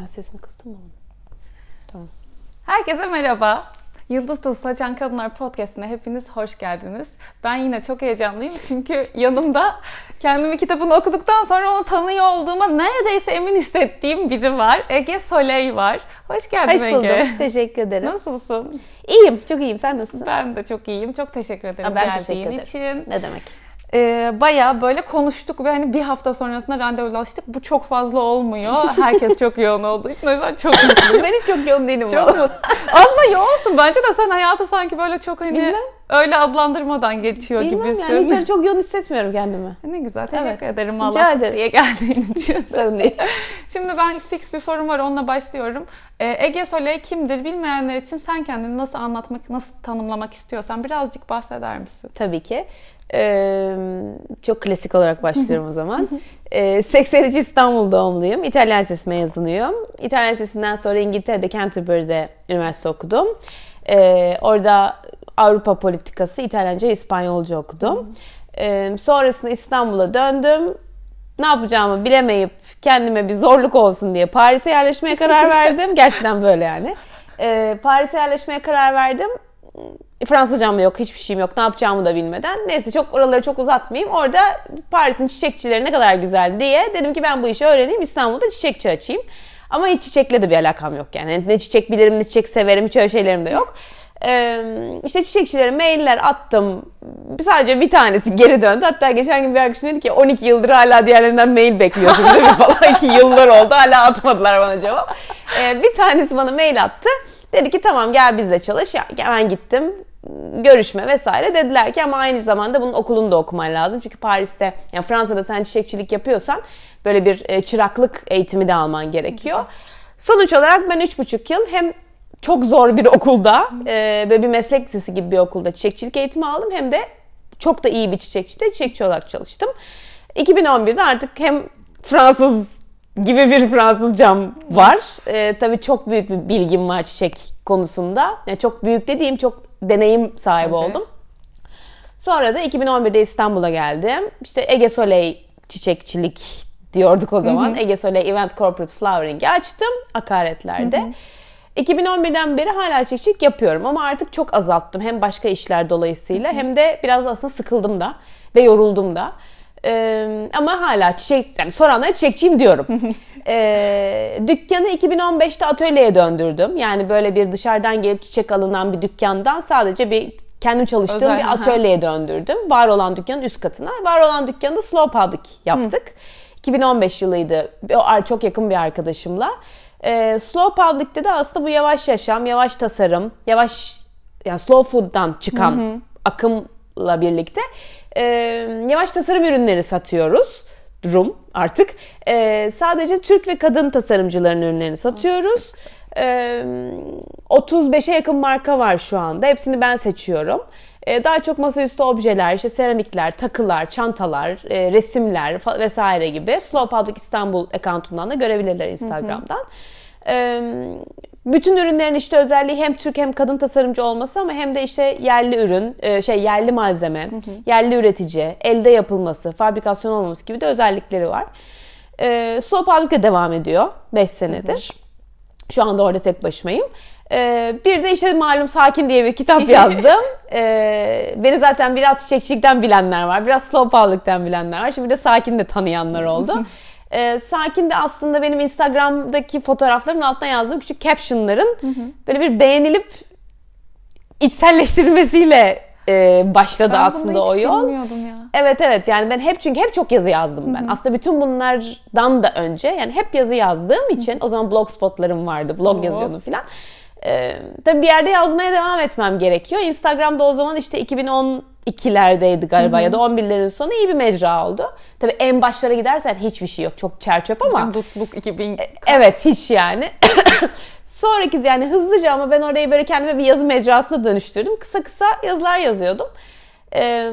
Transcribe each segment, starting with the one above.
Ben sesini kıstım mı onun? Tamam. Herkese merhaba. Yıldız Tozu Saçan Kadınlar Podcast'ine hepiniz hoş geldiniz. Ben yine çok heyecanlıyım çünkü yanımda kendimi kitabını okuduktan sonra onu tanıyor olduğuma neredeyse emin hissettiğim biri var. Ege Soley var. Hoş geldin Hoş buldum. Ege. Teşekkür ederim. Nasılsın? İyiyim. Çok iyiyim. Sen nasılsın? Ben de çok iyiyim. Çok teşekkür ederim Ha, ben geldiğin teşekkür ederim. için. Ne demek? Ee, bayağı böyle konuştuk ve hani bir hafta sonrasında randevulaştık. Bu çok fazla olmuyor. Herkes çok yoğun olduğu için o yüzden çok mutluyum. ben hiç çok yoğun değilim. Çok valla. mutlu. Aslında yoğunsun. Bence de sen hayatı sanki böyle çok hani Bilmem. öyle adlandırmadan geçiyor Bilmem gibisin. yani hiç öyle çok yoğun hissetmiyorum kendimi. Ne güzel. Teşekkür Evet. ederim Rica Allah ederim. diye geldiğin için. Sorun değil. Şimdi ben fix bir sorum var onunla başlıyorum. Ee, Ege Soley kimdir bilmeyenler için sen kendini nasıl anlatmak, nasıl tanımlamak istiyorsan birazcık bahseder misin? Tabii ki. Ee, çok klasik olarak başlıyorum o zaman. Ee, 83 İstanbul doğumluyum. İtalyan Lisesi mezunuyum. İtalyan Lisesi'nden sonra İngiltere'de Canterbury'de üniversite okudum. Ee, orada Avrupa politikası, İtalyanca, İspanyolca okudum. Ee, sonrasında İstanbul'a döndüm. Ne yapacağımı bilemeyip kendime bir zorluk olsun diye Paris'e yerleşmeye karar verdim. Gerçekten böyle yani. Ee, Paris'e yerleşmeye karar verdim. Fransızcam yok, hiçbir şeyim yok. Ne yapacağımı da bilmeden. Neyse çok oraları çok uzatmayayım. Orada Paris'in çiçekçileri ne kadar güzel diye dedim ki ben bu işi öğreneyim. İstanbul'da çiçekçi açayım. Ama hiç çiçekle de bir alakam yok yani. Ne çiçek bilirim, ne çiçek severim, hiç öyle şeylerim de yok. Ee, işte çiçekçilere mailler attım. Sadece bir tanesi geri döndü. Hatta geçen gün bir arkadaşım dedi ki 12 yıldır hala diğerlerinden mail bekliyorsun değil falan ki yıllar oldu hala atmadılar bana cevap. Ee, bir tanesi bana mail attı. Dedi ki tamam gel bizle çalış. Ya, ben gittim görüşme vesaire dediler ki ama aynı zamanda bunun okulunu da okuman lazım. Çünkü Paris'te yani Fransa'da sen çiçekçilik yapıyorsan böyle bir e, çıraklık eğitimi de alman gerekiyor. Sonuç olarak ben 3,5 yıl hem çok zor bir okulda e, böyle bir meslek lisesi gibi bir okulda çiçekçilik eğitimi aldım hem de çok da iyi bir çiçekçide çiçekçi olarak çalıştım. 2011'de artık hem Fransız gibi bir Fransızcam var. E, tabii çok büyük bir bilgim var çiçek konusunda. Yani çok büyük dediğim çok deneyim sahibi Okey. oldum. Sonra da 2011'de İstanbul'a geldim. İşte Ege Soley çiçekçilik diyorduk o zaman. Ege Soley Event Corporate Flowering'i açtım akaretlerde. 2011'den beri hala çiçekçilik yapıyorum ama artık çok azalttım. Hem başka işler dolayısıyla hem de biraz aslında sıkıldım da ve yoruldum da. Ee, ama hala çiçek, yani soranlara çiçekçiyim diyorum. Ee, dükkanı 2015'te atölyeye döndürdüm. Yani böyle bir dışarıdan gelip çiçek alınan bir dükkandan sadece bir kendim çalıştığım Özel, bir atölyeye döndürdüm. Var olan dükkanın üst katına. Var olan dükkanı da Slow Public yaptık. 2015 yılıydı. O çok yakın bir arkadaşımla. Ee, Slow Public'te de aslında bu yavaş yaşam, yavaş tasarım, yavaş yani slow food'dan çıkan akımla birlikte e, yavaş tasarım ürünleri satıyoruz. Rum artık. E, sadece Türk ve kadın tasarımcıların ürünlerini satıyoruz. E, 35'e yakın marka var şu anda. Hepsini ben seçiyorum. E, daha çok masaüstü objeler, işte seramikler, takılar, çantalar, e, resimler vesaire gibi. Slow Public İstanbul account'undan da görebilirler Instagram'dan. E, bütün ürünlerin işte özelliği hem Türk hem kadın tasarımcı olması ama hem de işte yerli ürün, e, şey yerli malzeme, yerli üretici, elde yapılması, fabrikasyon olmaması gibi de özellikleri var. E, Slow devam ediyor 5 senedir. Şu anda orada tek başımayım. Ee, bir de işte malum Sakin diye bir kitap yazdım. Ee, beni zaten biraz çiçekçilikten bilenler var. Biraz slow public'ten bilenler var. Şimdi de Sakin de tanıyanlar oldu. Ee, Sakin de aslında benim Instagram'daki fotoğrafların altına yazdığım küçük captionların böyle bir beğenilip içselleştirilmesiyle e, başladı Ben aslında o yol. ya. Evet evet yani ben hep çünkü hep çok yazı yazdım ben. Aslında bütün bunlardan da önce yani hep yazı yazdığım için o zaman blogspotlarım vardı. Blog Oo. yazıyordum filan. Ee, tabii bir yerde yazmaya devam etmem gerekiyor. Instagram'da o zaman işte 2012'lerdeydi galiba ya da 11'lerin sonu iyi bir mecra oldu. Tabii en başlara gidersen hiçbir şey yok. Çok çerçöp ama Dutluk 2000 Evet hiç yani. Sonraki yani hızlıca ama ben orayı böyle kendime bir yazı mecrasına dönüştürdüm. Kısa kısa yazılar yazıyordum. Ee,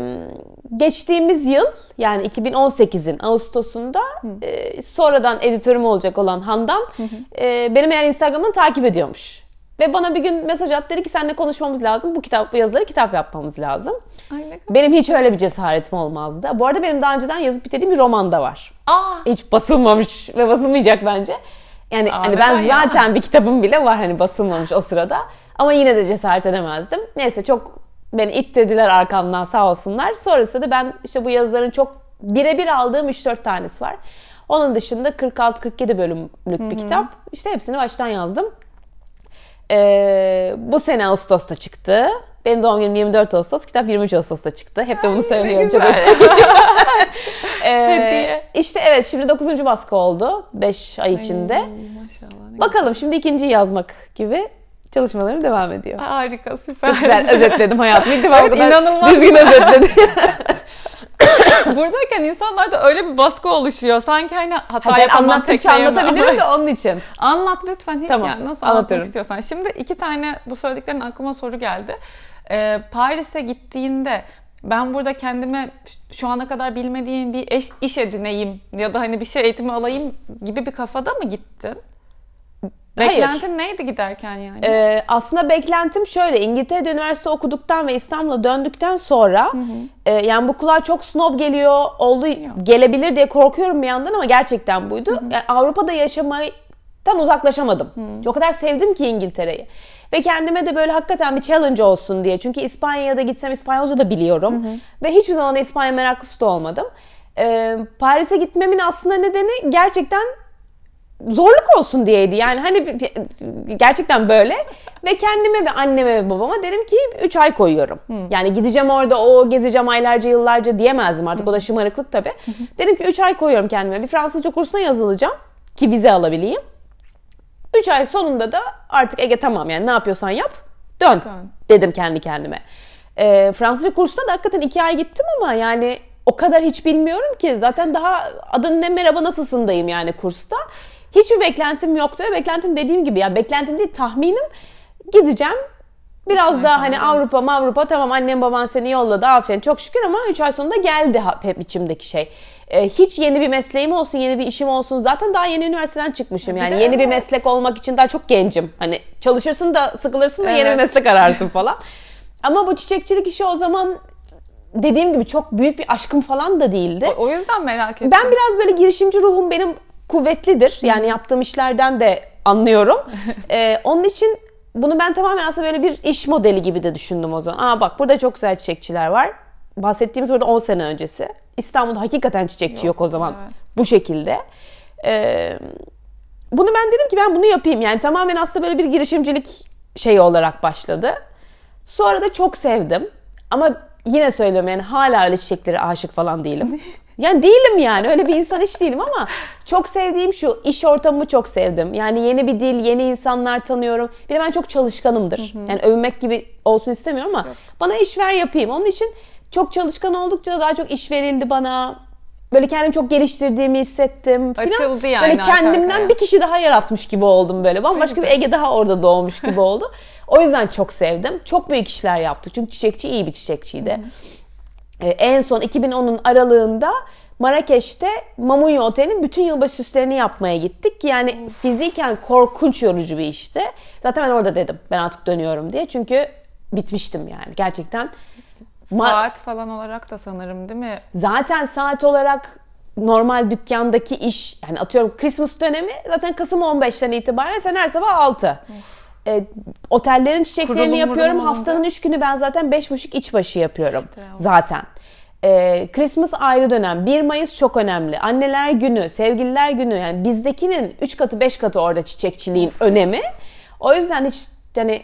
geçtiğimiz yıl yani 2018'in Ağustos'unda e, sonradan editörüm olacak olan Handan e, benim yani Instagram'dan takip ediyormuş. Ve bana bir gün mesaj attı dedi ki seninle konuşmamız lazım. Bu kitap bu yazıları kitap yapmamız lazım. Ay Benim hiç öyle bir cesaretim olmazdı. Bu arada benim daha önceden yazıp bitirdiğim bir roman da var Aa, hiç basılmamış ve basılmayacak bence. Yani Aa, hani ben ya? zaten bir kitabım bile var hani basılmamış o sırada. Ama yine de cesaret edemezdim. Neyse çok beni ittirdiler arkamdan sağ olsunlar. Sonrasında da ben işte bu yazıların çok birebir aldığım 3-4 tanesi var. Onun dışında 46-47 bölümlük bir kitap. İşte hepsini baştan yazdım. Ee, bu sene Ağustos'ta çıktı. Benim doğum günüm 24 Ağustos, kitap 23 Ağustos'ta çıktı. Hep de bunu söylüyorum. Çok. Ee, işte evet şimdi 9. baskı oldu 5 ay içinde. Ay, maşallah. Bakalım şimdi ikinciyi yazmak gibi çalışmalarım devam ediyor. Harika, süper. Çok güzel özetledim hayatımı. İlk defa Evet, kadar inanılmaz. düzgün özetledim. Buradayken insanlarda öyle bir baskı oluşuyor. Sanki hani hata ben yapamam, anlattıkça anlatabilirim de onun için. Anlat lütfen hiç Tamam, yani nasıl anlatmak istiyorsan. Şimdi iki tane bu söylediklerin aklıma soru geldi. Ee, Paris'e gittiğinde ben burada kendime şu ana kadar bilmediğim bir eş, iş edineyim ya da hani bir şey eğitimi alayım gibi bir kafada mı gittin? Hayır. Beklentin neydi giderken yani? Ee, aslında beklentim şöyle. İngiltere'de üniversite okuduktan ve İstanbul'a döndükten sonra e, yani bu kulağa çok snob geliyor, oldu gelebilir diye korkuyorum bir yandan ama gerçekten buydu. Yani Avrupa'da yaşamaktan uzaklaşamadım. O kadar sevdim ki İngiltere'yi. Ve kendime de böyle hakikaten bir challenge olsun diye. Çünkü İspanya'da gitsem İspanyolca da biliyorum. Ve hiçbir zaman İspanya meraklısı da olmadım. Ee, Paris'e gitmemin aslında nedeni gerçekten zorluk olsun diyeydi. Yani hani gerçekten böyle. Ve kendime ve anneme ve babama dedim ki 3 ay koyuyorum. Yani gideceğim orada o gezeceğim aylarca yıllarca diyemezdim artık. O da şımarıklık tabii. Dedim ki 3 ay koyuyorum kendime. Bir Fransızca kursuna yazılacağım ki vize alabileyim. 3 ay sonunda da artık Ege tamam yani ne yapıyorsan yap dön dedim kendi kendime. Ee, Fransızca kursuna da hakikaten 2 ay gittim ama yani o kadar hiç bilmiyorum ki. Zaten daha adın ne merhaba nasılsındayım yani kursta. Hiçbir beklentim yoktu ve beklentim dediğim gibi ya beklentim değil tahminim gideceğim. Biraz daha hani. Avrupa Avrupa tamam annem baban seni yolladı aferin çok şükür ama 3 ay sonunda geldi hep içimdeki şey. Ee, hiç yeni bir mesleğim olsun, yeni bir işim olsun. Zaten daha yeni üniversiteden çıkmışım. Bir Yani de yeni bir evet. meslek olmak için daha çok gencim. Hani çalışırsın da sıkılırsın da yeni bir Evet. meslek ararsın falan. Ama bu çiçekçilik işi o zaman dediğim gibi çok büyük bir aşkım falan da değildi. o, o yüzden merak ettim. Ben biraz böyle girişimci ruhum benim kuvvetlidir. Yani yaptığım işlerden de anlıyorum. Ee, onun için bunu ben tamamen aslında böyle bir iş modeli gibi de düşündüm o zaman. Aa bak burada çok güzel çiçekçiler var. Bahsettiğimiz burada 10 sene öncesi. İstanbul'da hakikaten çiçekçi yok, o zaman. evet. Bu şekilde. Ee, bunu ben dedim ki ben bunu yapayım. Yani tamamen aslında böyle bir girişimcilik şeyi olarak başladı. Sonra da çok sevdim. Ama yine söylüyorum yani hala öyle çiçeklere aşık falan değilim. Yani değilim yani öyle bir insan hiç değilim ama çok sevdiğim şu iş ortamımı çok sevdim. Yani yeni bir dil, yeni insanlar tanıyorum. Bir de ben çok çalışkanımdır. Yani övünmek gibi olsun istemiyorum ama bana iş ver yapayım. Onun için çok çalışkan oldukça da daha çok iş verildi bana. Böyle kendimi çok geliştirdiğimi hissettim. falan. Açıldı yani Böyle kendimden arkaya. bir kişi daha yaratmış gibi oldum böyle. Bambaşka bir Ege daha orada doğmuş gibi oldu. O yüzden çok sevdim. Çok büyük işler yaptık. Çünkü çiçekçi iyi bir çiçekçiydi. Ee, en son 2010'un aralığında Marrakeş'te Mamunya Oteli'nin bütün yılbaşı süslerini yapmaya gittik. Yani fiziken korkunç yorucu bir işti. Zaten ben orada dedim ben artık dönüyorum diye. Çünkü bitmiştim yani gerçekten. Saat falan olarak da sanırım değil mi? Zaten saat olarak normal dükkandaki iş yani atıyorum Christmas dönemi zaten Kasım 15'ten itibaren sen her sabah 6. E, otellerin çiçeklerini Kurulum yapıyorum. Haftanın 3 günü ben zaten 5,5 iç başı yapıyorum Bravo. zaten. E, Christmas ayrı dönem. 1 Mayıs çok önemli. Anneler günü, sevgililer günü yani bizdekinin 3 katı 5 katı orada çiçekçiliğin önemi. O yüzden hiç yani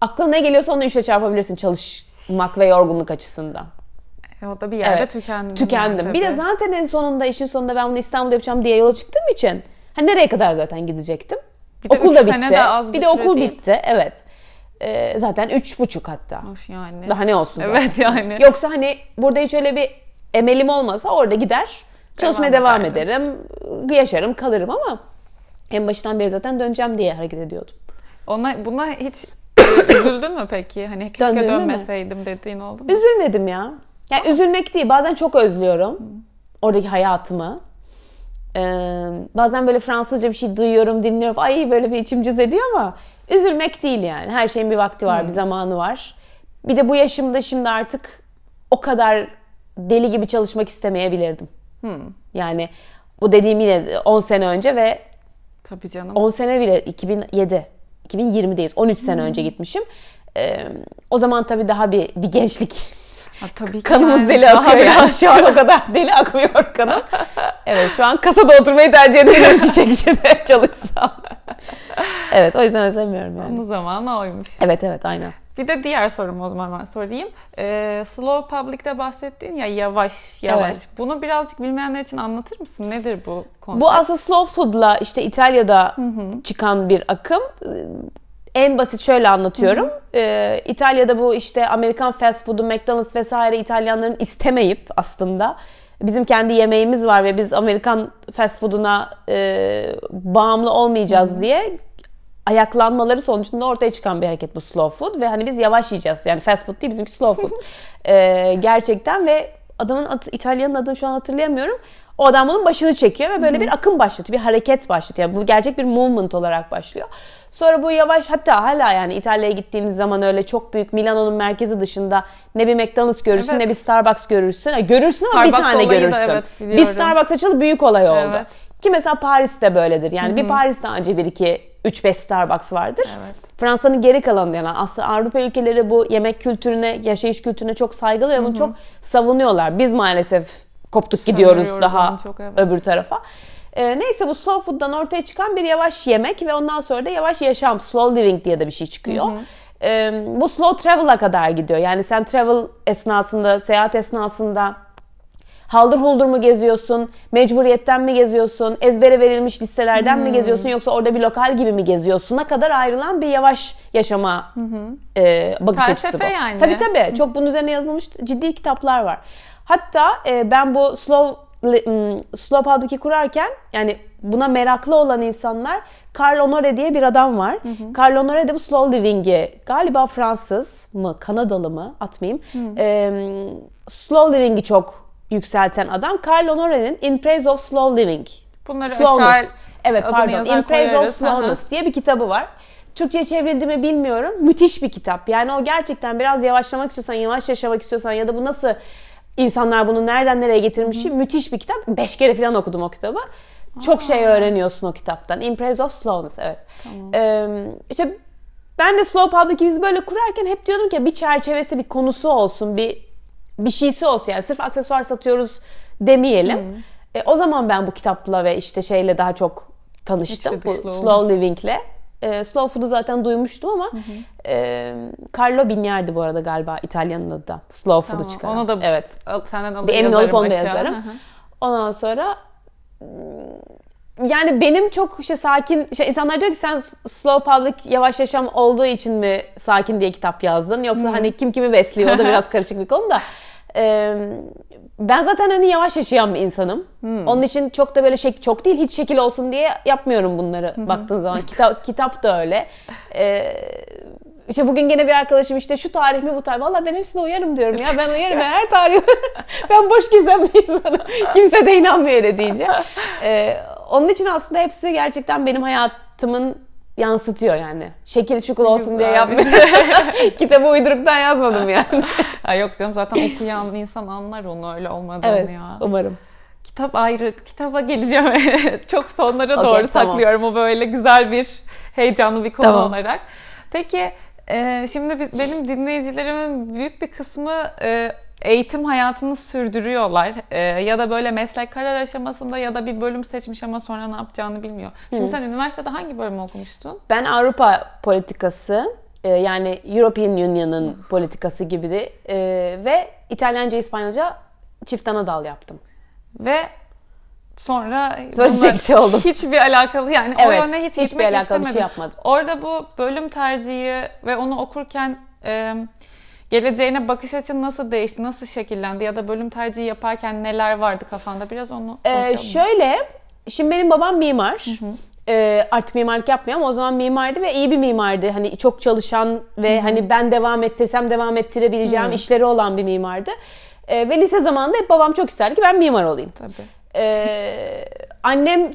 aklına ne geliyorsa onu 3'e çarpabilirsin çalışmak ve yorgunluk açısından. E, o da bir yerde Evet, tükendim. Tükendim. yani bir de zaten en sonunda işin sonunda ben bunu İstanbul'da yapacağım diye yola çıktığım için hani nereye kadar zaten gidecektim? Bir de okul da bitti. de az bir bir de okul değil. bitti. Evet. Ee, zaten üç buçuk hatta. Of yani. Daha ne olsun zaten. Evet yani. Yoksa hani burada hiç öyle bir emelim olmasa orada gider çalışmaya Devam devam, ederim. Yaşarım kalırım ama en başından beri zaten döneceğim diye hareket ediyordum. Ona buna hiç üzüldün mü peki? Hani keşke Döndüğünde mi? dönmeseydim dediğin oldu mu? Üzülmedim ya. Yani üzülmek değil. Bazen çok özlüyorum oradaki hayatımı. Ee, bazen böyle Fransızca bir şey duyuyorum, dinliyorum. Ay böyle bir içim cız ediyor ama üzülmek değil yani. Her şeyin bir vakti var, bir zamanı var. Bir de bu yaşımda şimdi artık o kadar deli gibi çalışmak istemeyebilirdim. Yani bu dediğim yine 10 sene önce ve Tabii canım. 10 sene bile 2007. 2020'deyiz. 13 sene önce gitmişim. Ee, o zaman tabii daha bir bir gençlik Ha, tabii kanımız yani deli akıyor ya. Şu an o kadar deli akmıyor kanım. Evet şu an kasada oturmayı tercih ederim çiçek işinde çalışsam. evet o yüzden özlemiyorum yani. Onun zamanı oymuş. Evet evet aynen. Bir de diğer sorumu o zaman ben sorayım. Ee, slow public'te bahsettiğin ya yavaş yavaş. Evet. Bunu birazcık bilmeyenler için anlatır mısın? Nedir bu konsept? Bu aslında slow food'la işte İtalya'da çıkan bir akım. En basit şöyle anlatıyorum. Ee, İtalya'da bu işte Amerikan fast food'u, McDonald's vesaire İtalyanların istemeyip aslında bizim kendi yemeğimiz var ve biz Amerikan fast food'una e, bağımlı olmayacağız diye ayaklanmaları sonucunda ortaya çıkan bir hareket bu slow food ve hani biz yavaş yiyeceğiz. Yani fast food değil bizimki slow food. Ee, gerçekten ve adamın adı, İtalyanın adını şu an hatırlayamıyorum. O adam bunun başını çekiyor ve böyle bir akım başlatıyor, bir hareket başlatıyor. Yani bu gerçek bir movement olarak başlıyor. Sonra bu yavaş hatta hala yani İtalya'ya gittiğiniz zaman öyle çok büyük Milano'nun merkezi dışında ne bir McDonald's görürsün Evet. ne bir Starbucks görürsün. Ha, görürsün ama bir Starbucks tane olayı da görürsün. evet, bir. Starbucks açıldı büyük olay oldu. Evet. Ki mesela Paris'te böyledir. Yani bir Paris'te önce bir iki 3-5 Starbucks vardır. Evet. Fransa'nın geri kalanı yani aslında Avrupa ülkeleri bu yemek kültürüne, yaşayış kültürüne çok saygılı ve bunu çok savunuyorlar. Biz maalesef koptuk gidiyoruz daha çok, evet. öbür tarafa. Ee, neyse bu slow food'dan ortaya çıkan bir yavaş yemek ve ondan sonra da yavaş yaşam, slow living diye de bir şey çıkıyor. Ee, bu slow travel'a kadar gidiyor. Yani sen travel esnasında, seyahat esnasında haldır huldur mu geziyorsun, mecburiyetten mi geziyorsun, ezbere verilmiş listelerden mi geziyorsun yoksa orada bir lokal gibi mi geziyorsun'a kadar ayrılan bir yavaş yaşama e, bakış Felsefe açısı bu. yani. Tabii tabii. Çok bunun üzerine yazılmış ciddi kitaplar var. Hatta e, ben bu slow Slow Public'i kurarken yani buna meraklı olan insanlar Carl Honore diye bir adam var. Carl Honore de bu slow living'i galiba Fransız mı Kanadalı mı atmayayım. E, slow living'i çok yükselten adam. Carl Honore'nin In Praise of Slow Living. Bunları Slowness. aşağı Evet pardon. In Praise of. Slowness diye bir kitabı var. Türkçe çevrildi mi bilmiyorum. Müthiş bir kitap. Yani o gerçekten biraz yavaşlamak istiyorsan, yavaş yaşamak istiyorsan ya da bu nasıl insanlar bunu nereden nereye getirmiş müthiş bir kitap. Beş kere falan okudum o kitabı. Çok şey öğreniyorsun o kitaptan. Praise of Slowness evet. Ee, işte ben de Slow Public'i biz böyle kurarken hep diyordum ki bir çerçevesi, bir konusu olsun, bir bir şeysi olsun yani sırf aksesuar satıyoruz demeyelim. E, o zaman ben bu kitapla ve işte şeyle daha çok tanıştım. Bu Slow olmuş. Living'le. E, Slow Food'u zaten duymuştum ama e, Carlo Bignardi bu arada galiba İtalyanın adı da. Slow Food'u Tamam, çıkaran. Onu da evet. senden Bir emin olup onu da yazarım. Hı hı. Ondan sonra yani benim çok işte sakin, işte insanlar diyor ki sen slow public yavaş yaşam olduğu için mi sakin diye kitap yazdın? Yoksa hani kim kimi besliyor o da biraz karışık bir konu da. Ee, ben zaten hani yavaş yaşayan bir insanım. Onun için çok da böyle şek çok değil hiç şekil olsun diye yapmıyorum bunları baktığın zaman. Kitap kitap da öyle. Ee, işte bugün gene bir arkadaşım işte şu tarih mi bu tarih. Valla ben hepsine uyarım diyorum ya. Ben uyarım ben her tarih. ben boş gezen bir insanım. Kimse de inanmıyor öyle deyince. Ee, onun için aslında hepsi gerçekten benim hayatımın yansıtıyor yani. Şekil şukul olsun diye yapmıyorum. Kitabı uyduruktan yazmadım yani. Ha, yok canım zaten okuyan insan anlar onu öyle olmadığını evet ya. umarım. Kitap ayrı. Kitaba geleceğim. Çok sonlara Okey, doğru tamam. saklıyorum o böyle güzel bir heyecanlı bir konu Tamam. olarak. Peki e, şimdi benim dinleyicilerimin büyük bir kısmı e, eğitim hayatını sürdürüyorlar. E, ya da böyle meslek karar aşamasında ya da bir bölüm seçmiş ama sonra ne yapacağını bilmiyor. Şimdi sen üniversitede hangi bölüm okumuştun? Ben Avrupa politikası e, yani European Union'ın politikası gibi e, ve İtalyanca İspanyolca çift ana dal yaptım. Ve sonra çiçekçi oldum. Hiçbir alakalı yani o Evet, yöne hiç hiçbir gitmek alakalı şey istemedim. yapmadım. Orada bu bölüm tercihi ve onu okurken e, geleceğine bakış açın nasıl değişti, nasıl şekillendi ya da bölüm tercihi yaparken neler vardı kafanda biraz onu Ee, konuşalım. şöyle, şimdi benim babam mimar. Ee, artık mimarlık yapmıyor ama o zaman mimardı ve iyi bir mimardı. Hani çok çalışan ve hani ben devam ettirsem devam ettirebileceğim işleri olan bir mimardı. Ee, ve lise zamanında hep babam çok isterdi ki ben mimar olayım. Tabii. Ee, annem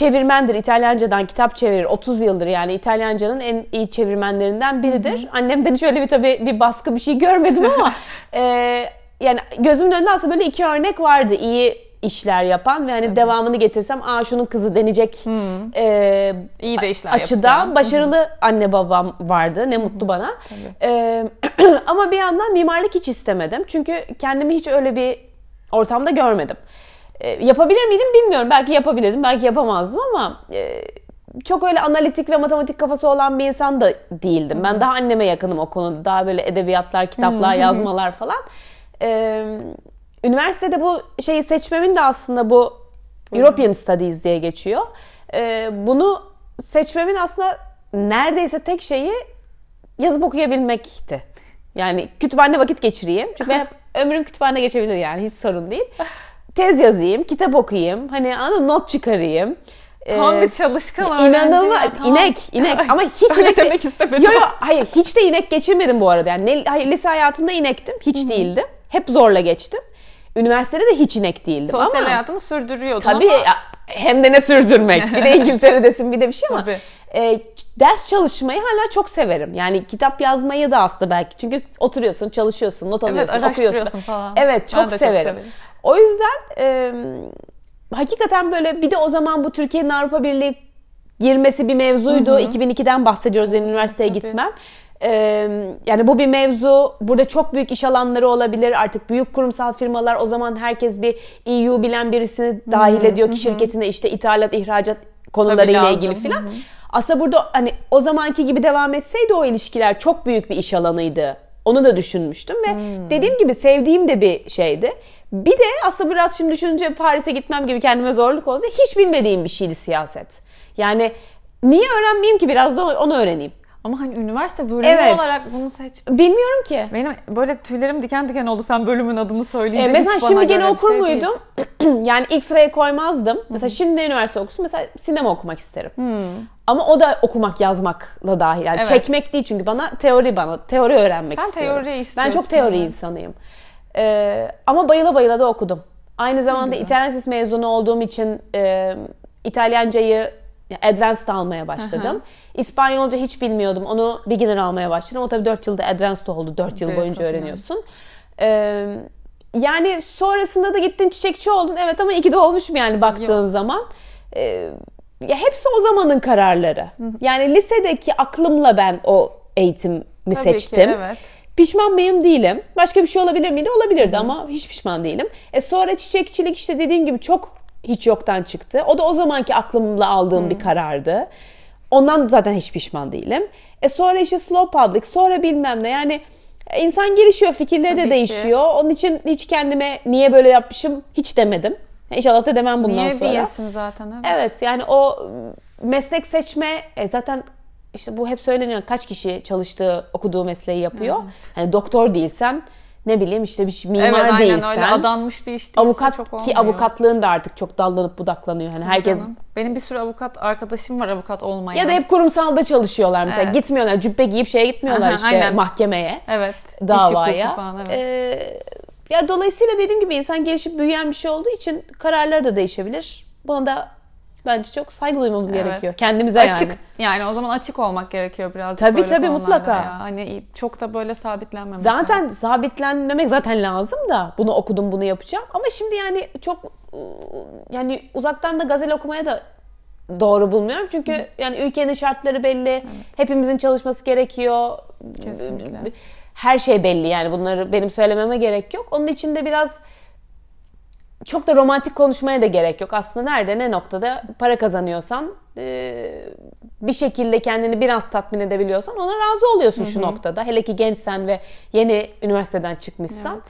çevirmendir. İtalyancadan kitap çevirir. 30 yıldır yani İtalyancanın en iyi çevirmenlerinden biridir. Annemden hiç öyle bir tabii bir baskı bir şey görmedim ama e, yani gözümün önünde aslında böyle iki örnek vardı. İyi işler yapan ve hani devamını getirsem aa şunun kızı denecek e, İyi de işler açıda yapacağım. başarılı anne babam vardı. Ne mutlu bana. E, ama bir yandan mimarlık hiç istemedim. Çünkü kendimi hiç öyle bir ortamda görmedim. E, yapabilir miydim bilmiyorum. Belki yapabilirdim, belki yapamazdım ama e, çok öyle analitik ve matematik kafası olan bir insan da değildim. Ben daha anneme yakınım o konuda. Daha böyle edebiyatlar, kitaplar, yazmalar falan. E, üniversitede bu şeyi seçmemin de aslında bu European Studies diye geçiyor. E, bunu seçmemin aslında neredeyse tek şeyi yazıp okuyabilmekti. Yani kütüphane vakit geçireyim. Çünkü hep ömrüm kütüphane geçebilir yani hiç sorun değil. Tez yazayım, kitap okuyayım, hani anladın mı? not çıkarayım. Tam Ee, bir çalışkan öğrenci. İnanılmaz. tamam. inek, inek. Ama hiç inek de- demek istemedim. Yo yo hayır hiç de inek geçirmedim bu arada. Yani ne, hayır, lise hayatımda inektim. Hiç değildim. Hep zorla geçtim. Üniversitede de hiç inek değildim Sosyal ama hayatını sürdürüyordun tabii ama hem de ne sürdürmek. Bir de İngiltere'desin bir de bir şey ama Tabii. e, ders çalışmayı hala çok severim. Yani kitap yazmayı da aslında belki. Çünkü oturuyorsun, çalışıyorsun, not alıyorsun, okuyorsun. araştırıyorsun falan. Evet Ben çok de çok severim. O yüzden e, hakikaten böyle bir de o zaman bu Türkiye'nin Avrupa Birliği girmesi bir mevzuydu. 2002'den bahsediyoruz benim üniversiteye Tabii. gitmem. E, yani bu bir mevzu. Burada çok büyük iş alanları olabilir. Artık büyük kurumsal firmalar o zaman herkes bir EU bilen birisini dahil ediyor ki şirketine işte ithalat, ihracat konularıyla ilgili filan. Aslında burada hani o zamanki gibi devam etseydi o ilişkiler çok büyük bir iş alanıydı. Onu da düşünmüştüm ve dediğim gibi sevdiğim de bir şeydi. Bir de aslında biraz şimdi düşününce Paris'e gitmem gibi kendime zorluk olsa hiç bilmediğim bir şeydi siyaset. Yani niye öğrenmeyeyim ki biraz da onu öğreneyim. ama hani üniversite bölümü Evet. olarak bunu seç. Bilmiyorum ki. Benim böyle tüylerim diken diken oldu sen bölümün adını söyleyince. E, mesela şimdi gene bir okur şey muydum? yani ilk sıraya koymazdım. Mesela şimdi üniversite okusun. Mesela sinema okumak isterim. Ama o da okumak yazmakla dahil. Yani Evet. çekmek değil çünkü bana teori bana teori öğrenmek Sen istiyorum. teori Ben istiyorsun, çok teori evet. insanıyım. E, ama bayıla bayıla da okudum. Aynı zamanda İtalyan Lisesi mezunu olduğum için e, İtalyancayı Advanced almaya başladım. İspanyolca hiç bilmiyordum. Onu beginner almaya başladım. O tabii 4 yılda Advanced oldu. 4 yıl boyunca tabii. öğreniyorsun. Ee, yani sonrasında da gittin çiçekçi oldun. Evet ama iki de olmuşum yani baktığın zaman. Ee, ya hepsi o zamanın kararları. Yani lisedeki aklımla ben o eğitimi Tabii ki, seçtim. evet. Pişman mıyım? Değilim. Başka bir şey olabilir miydi? Olabilirdi ama hiç pişman değilim. E sonra çiçekçilik işte dediğim gibi çok hiç yoktan çıktı. O da o zamanki aklımla aldığım bir karardı. Ondan zaten hiç pişman değilim. E sonra işte slow public, sonra bilmem ne. Yani insan gelişiyor, fikirleri Tabii de ki. değişiyor. Onun için hiç kendime niye böyle yapmışım hiç demedim. İnşallah da demem bundan Niye sonra. diyesin zaten evet. Evet yani o meslek seçme e, zaten işte bu hep söyleniyor kaç kişi çalıştığı okuduğu mesleği yapıyor. Hani doktor değilsen ne bileyim işte bir şey- mimar Evet aynen değilsen öyle adanmış bir iş avukat çok ki olmuyor. avukatlığın da artık çok dallanıp budaklanıyor. Hani herkes Canım. Benim bir sürü avukat arkadaşım var avukat olmayan. ya da hep kurumsalda çalışıyorlar mesela Evet. gitmiyorlar cübbe giyip şeye gitmiyorlar Aha, işte aynen. mahkemeye Evet. davaya. Falan, evet. Ee, ya dolayısıyla dediğim gibi insan gelişip büyüyen bir şey olduğu için kararları da değişebilir. Buna da bence çok saygı duymamız Evet. gerekiyor. Kendimize açık yani. yani o zaman açık olmak gerekiyor birazcık Tabii, tabii, mutlaka. ya. Hani çok da böyle sabitlenmemek Zaten lazım. sabitlenmemek zaten lazım da bunu okudum bunu yapacağım. Ama şimdi yani çok ıı, yani uzaktan da gazel okumaya da doğru bulmuyorum. Çünkü yani ülkenin şartları belli. Hepimizin çalışması gerekiyor. Kesinlikle. Her şey belli yani bunları benim söylememe gerek yok. Onun için de biraz çok da romantik konuşmaya da gerek yok. Aslında nerede ne noktada para kazanıyorsan e, bir şekilde kendini biraz tatmin edebiliyorsan ona razı oluyorsun şu noktada. Hele ki gençsen ve yeni üniversiteden çıkmışsan.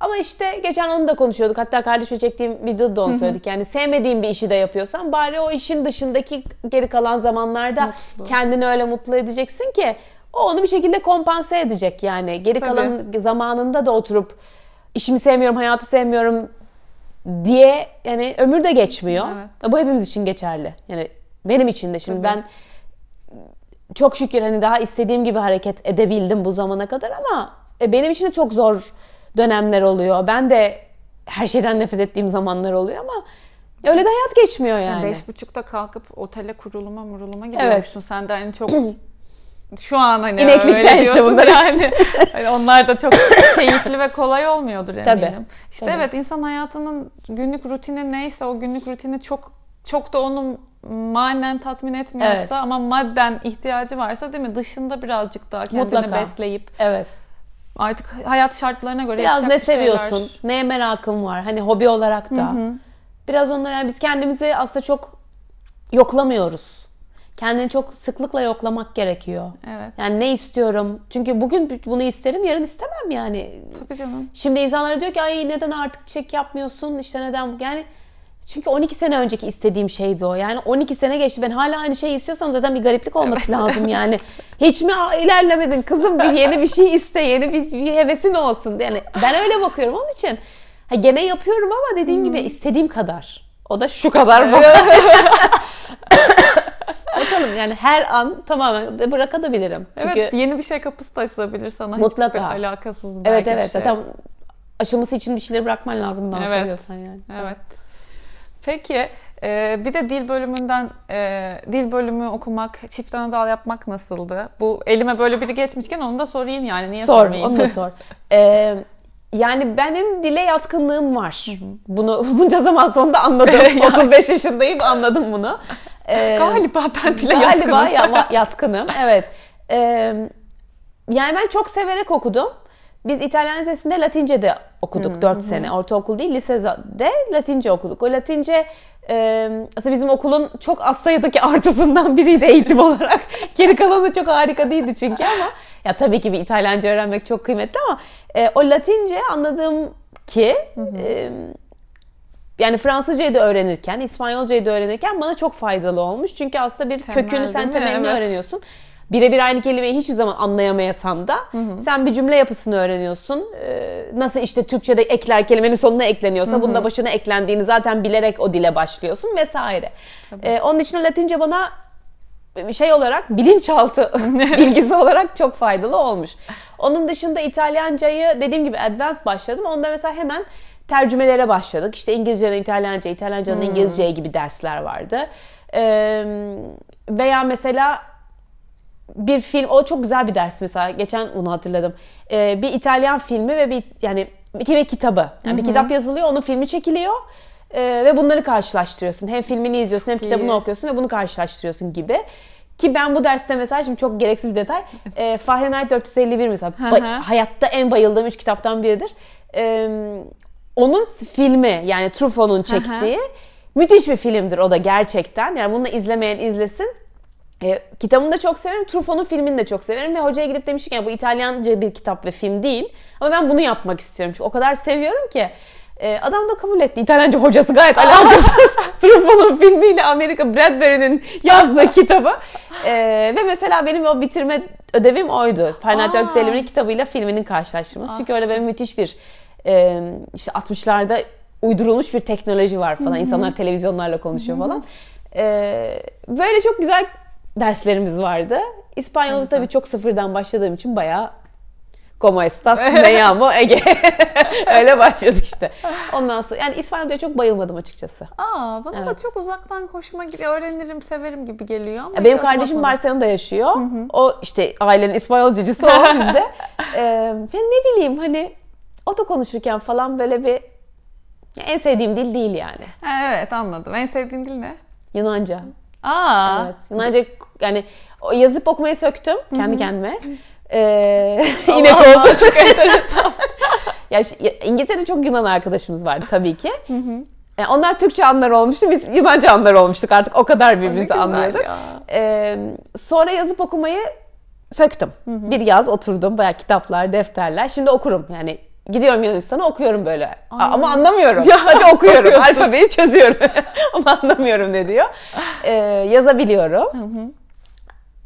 Ama işte geçen onu da konuşuyorduk. Hatta kardeşime çektiğim videoda da onu söyledik. Yani sevmediğin bir işi de yapıyorsan bari o işin dışındaki geri kalan zamanlarda Mutlu. kendini öyle mutlu edeceksin ki o onu bir şekilde kompanse edecek yani. Geri Tabii. kalan zamanında da oturup işimi sevmiyorum, hayatı sevmiyorum diye yani ömür de geçmiyor. Evet. Bu hepimiz için geçerli. Yani benim için de şimdi ben çok şükür hani daha istediğim gibi hareket edebildim bu zamana kadar ama e, benim için de çok zor dönemler oluyor. Ben de her şeyden nefret ettiğim zamanlar oluyor ama öyle de hayat geçmiyor yani. Beş buçukta kalkıp otele kuruluma muruluma gidiyormuşsun. Sen de hani çok şu an hani İneklikten öyle işte diyorsun bunları. yani. Hani onlar da çok keyifli ve kolay olmuyordur eminim. Tabii, İşte tabii. evet insan hayatının günlük rutini neyse o günlük rutini çok çok da onu manen tatmin etmiyorsa Evet. ama madden ihtiyacı varsa değil mi dışında birazcık daha kendini Mutlaka. besleyip Evet. artık hayat şartlarına göre Biraz ne bir şeyler. seviyorsun, neye merakın var. Hani hobi olarak da. Biraz onları yani biz kendimizi aslında çok yoklamıyoruz. Kendini çok sıklıkla yoklamak gerekiyor. Evet. Yani ne istiyorum? Çünkü bugün bunu isterim, yarın istemem yani. Tabii canım. Şimdi insanlara diyor ki ay neden artık çiçek yapmıyorsun? İşte neden? Yani çünkü 12 sene önceki istediğim şeydi o. Yani 12 sene geçti. Ben hala aynı şeyi istiyorsam zaten bir gariplik olması lazım yani. Hiç mi ilerlemedin kızım? Bir yeni bir şey iste, yeni bir, bir hevesin olsun. Yani ben öyle bakıyorum onun için. Ha, gene yapıyorum ama dediğim gibi istediğim kadar. O da şu kadar. Bakalım yani her an tamamen de bırakabilirim. Çünkü evet yeni bir şey kapısı da açılabilir sana. Mutlaka. Hiçbir alakasız belki evet evet şey. zaten açılması için bir şeyleri bırakman lazım daha Evet. soruyorsan yani. Evet. Peki e, bir de dil bölümünden e, dil bölümü okumak, çift ana dal yapmak nasıldı? Bu elime böyle biri geçmişken onu da sorayım yani niye Sor, sormayayım? onu da sor. Ee, yani benim dile yatkınlığım var. Bunu bunca zaman sonunda anladım. 35 yaşındayım anladım bunu. Ee, Galiba ben dile galiba yatkınım. ya- yatkınım. Evet. Ee, yani ben çok severek okudum. Biz İtalyan Lisesi'nde Latince'de okuduk 4 sene. Ortaokul değil, lisede Latince okuduk. O Latince e, aslında bizim okulun çok az sayıdaki artısından biriydi eğitim olarak. Geri kalanı çok harika değildi çünkü ama ya tabii ki bir İtalyanca öğrenmek çok kıymetli ama e, o Latince anladığım ki e, yani Fransızcayı da öğrenirken, İspanyolcayı da öğrenirken bana çok faydalı olmuş. Çünkü aslında bir Temel, kökünü sen temelini Evet. öğreniyorsun. Birebir aynı kelimeyi hiçbir zaman anlayamayasam da sen bir cümle yapısını öğreniyorsun. Ee, Nasıl işte Türkçe'de ekler kelimenin sonuna ekleniyorsa bunda başına eklendiğini zaten bilerek o dile başlıyorsun vesaire. Ee, onun için Latince bana şey olarak bilinçaltı bilgisi olarak çok faydalı olmuş. Onun dışında İtalyancayı dediğim gibi advanced başladım. Onda mesela hemen tercümelere başladık. İşte İngilizce'den İtalyanca, İtalyancadan İngilizce'ye gibi dersler vardı. Ee, veya mesela bir film, o çok güzel bir ders mesela. Geçen onu hatırladım. Ee, bir İtalyan filmi ve bir yani iki ve kitabı. Yani bir kitap yazılıyor, onun filmi çekiliyor. Ee, ve bunları karşılaştırıyorsun. Hem filmini izliyorsun hem kitabını iyi. okuyorsun ve bunu karşılaştırıyorsun gibi. Ki ben bu derste mesela şimdi çok gereksiz bir detay. E, Fahrenheit 451 mesela ba- hayatta en bayıldığım üç kitaptan biridir. Ee, onun filmi yani Truffaut'un çektiği müthiş bir filmdir o da gerçekten. Yani bunu izlemeyen izlesin. E, kitabını da çok severim. Truffaut'un filmini de çok severim. Ve hocaya gidip demiştik yani bu İtalyanca bir kitap ve film değil. Ama ben bunu yapmak istiyorum. Çünkü o kadar seviyorum ki. E, adam da kabul etti. İtalyanca hocası gayet alakasız. Truffaut'un filmiyle Amerika Bradbury'nin yazdığı kitabı. E, ve mesela benim o bitirme ödevim oydu. Aa. 451'in kitabıyla filminin karşılaştırması. Çünkü öyle böyle müthiş bir e, işte 60'larda uydurulmuş bir teknoloji var falan. İnsanlar televizyonlarla konuşuyor falan. E, böyle çok güzel derslerimiz vardı. İspanyolca güzel. tabii çok sıfırdan başladığım için bayağı Como estas, me llamo Ege. Öyle başladık işte. Ondan sonra yani İspanyolca'ya çok bayılmadım açıkçası. Aa, bana da Evet. çok uzaktan hoşuma gidiyor. Öğrenirim, severim gibi geliyor ama Benim kardeşim. Barcelona'da yaşıyor. O işte ailenin İspanyolcacısı o bizde. Ee, ya ne bileyim hani o da konuşurken falan böyle bir en sevdiğim dil değil yani. Evet anladım. En sevdiğin dil ne? Yunanca. Aa, Evet. Yunanca yani yazıp okumayı söktüm kendi kendime. Ee, yine oldu. çok enteresan. Ya, İngiltere'de çok Yunan arkadaşımız vardı tabii ki. Yani onlar Türkçe anlar olmuştu, biz Yunanca anlar olmuştuk artık o kadar birbirimizi anlıyorduk. ya. Ee, sonra yazıp okumayı söktüm. Bir yaz oturdum, bayağı kitaplar, defterler. Şimdi okurum yani. Gidiyorum Yunanistan'a okuyorum böyle. A- Ama anlamıyorum. Sadece okuyorum. Alfabeyi çözüyorum. Ama anlamıyorum ne diyor. Ee, yazabiliyorum.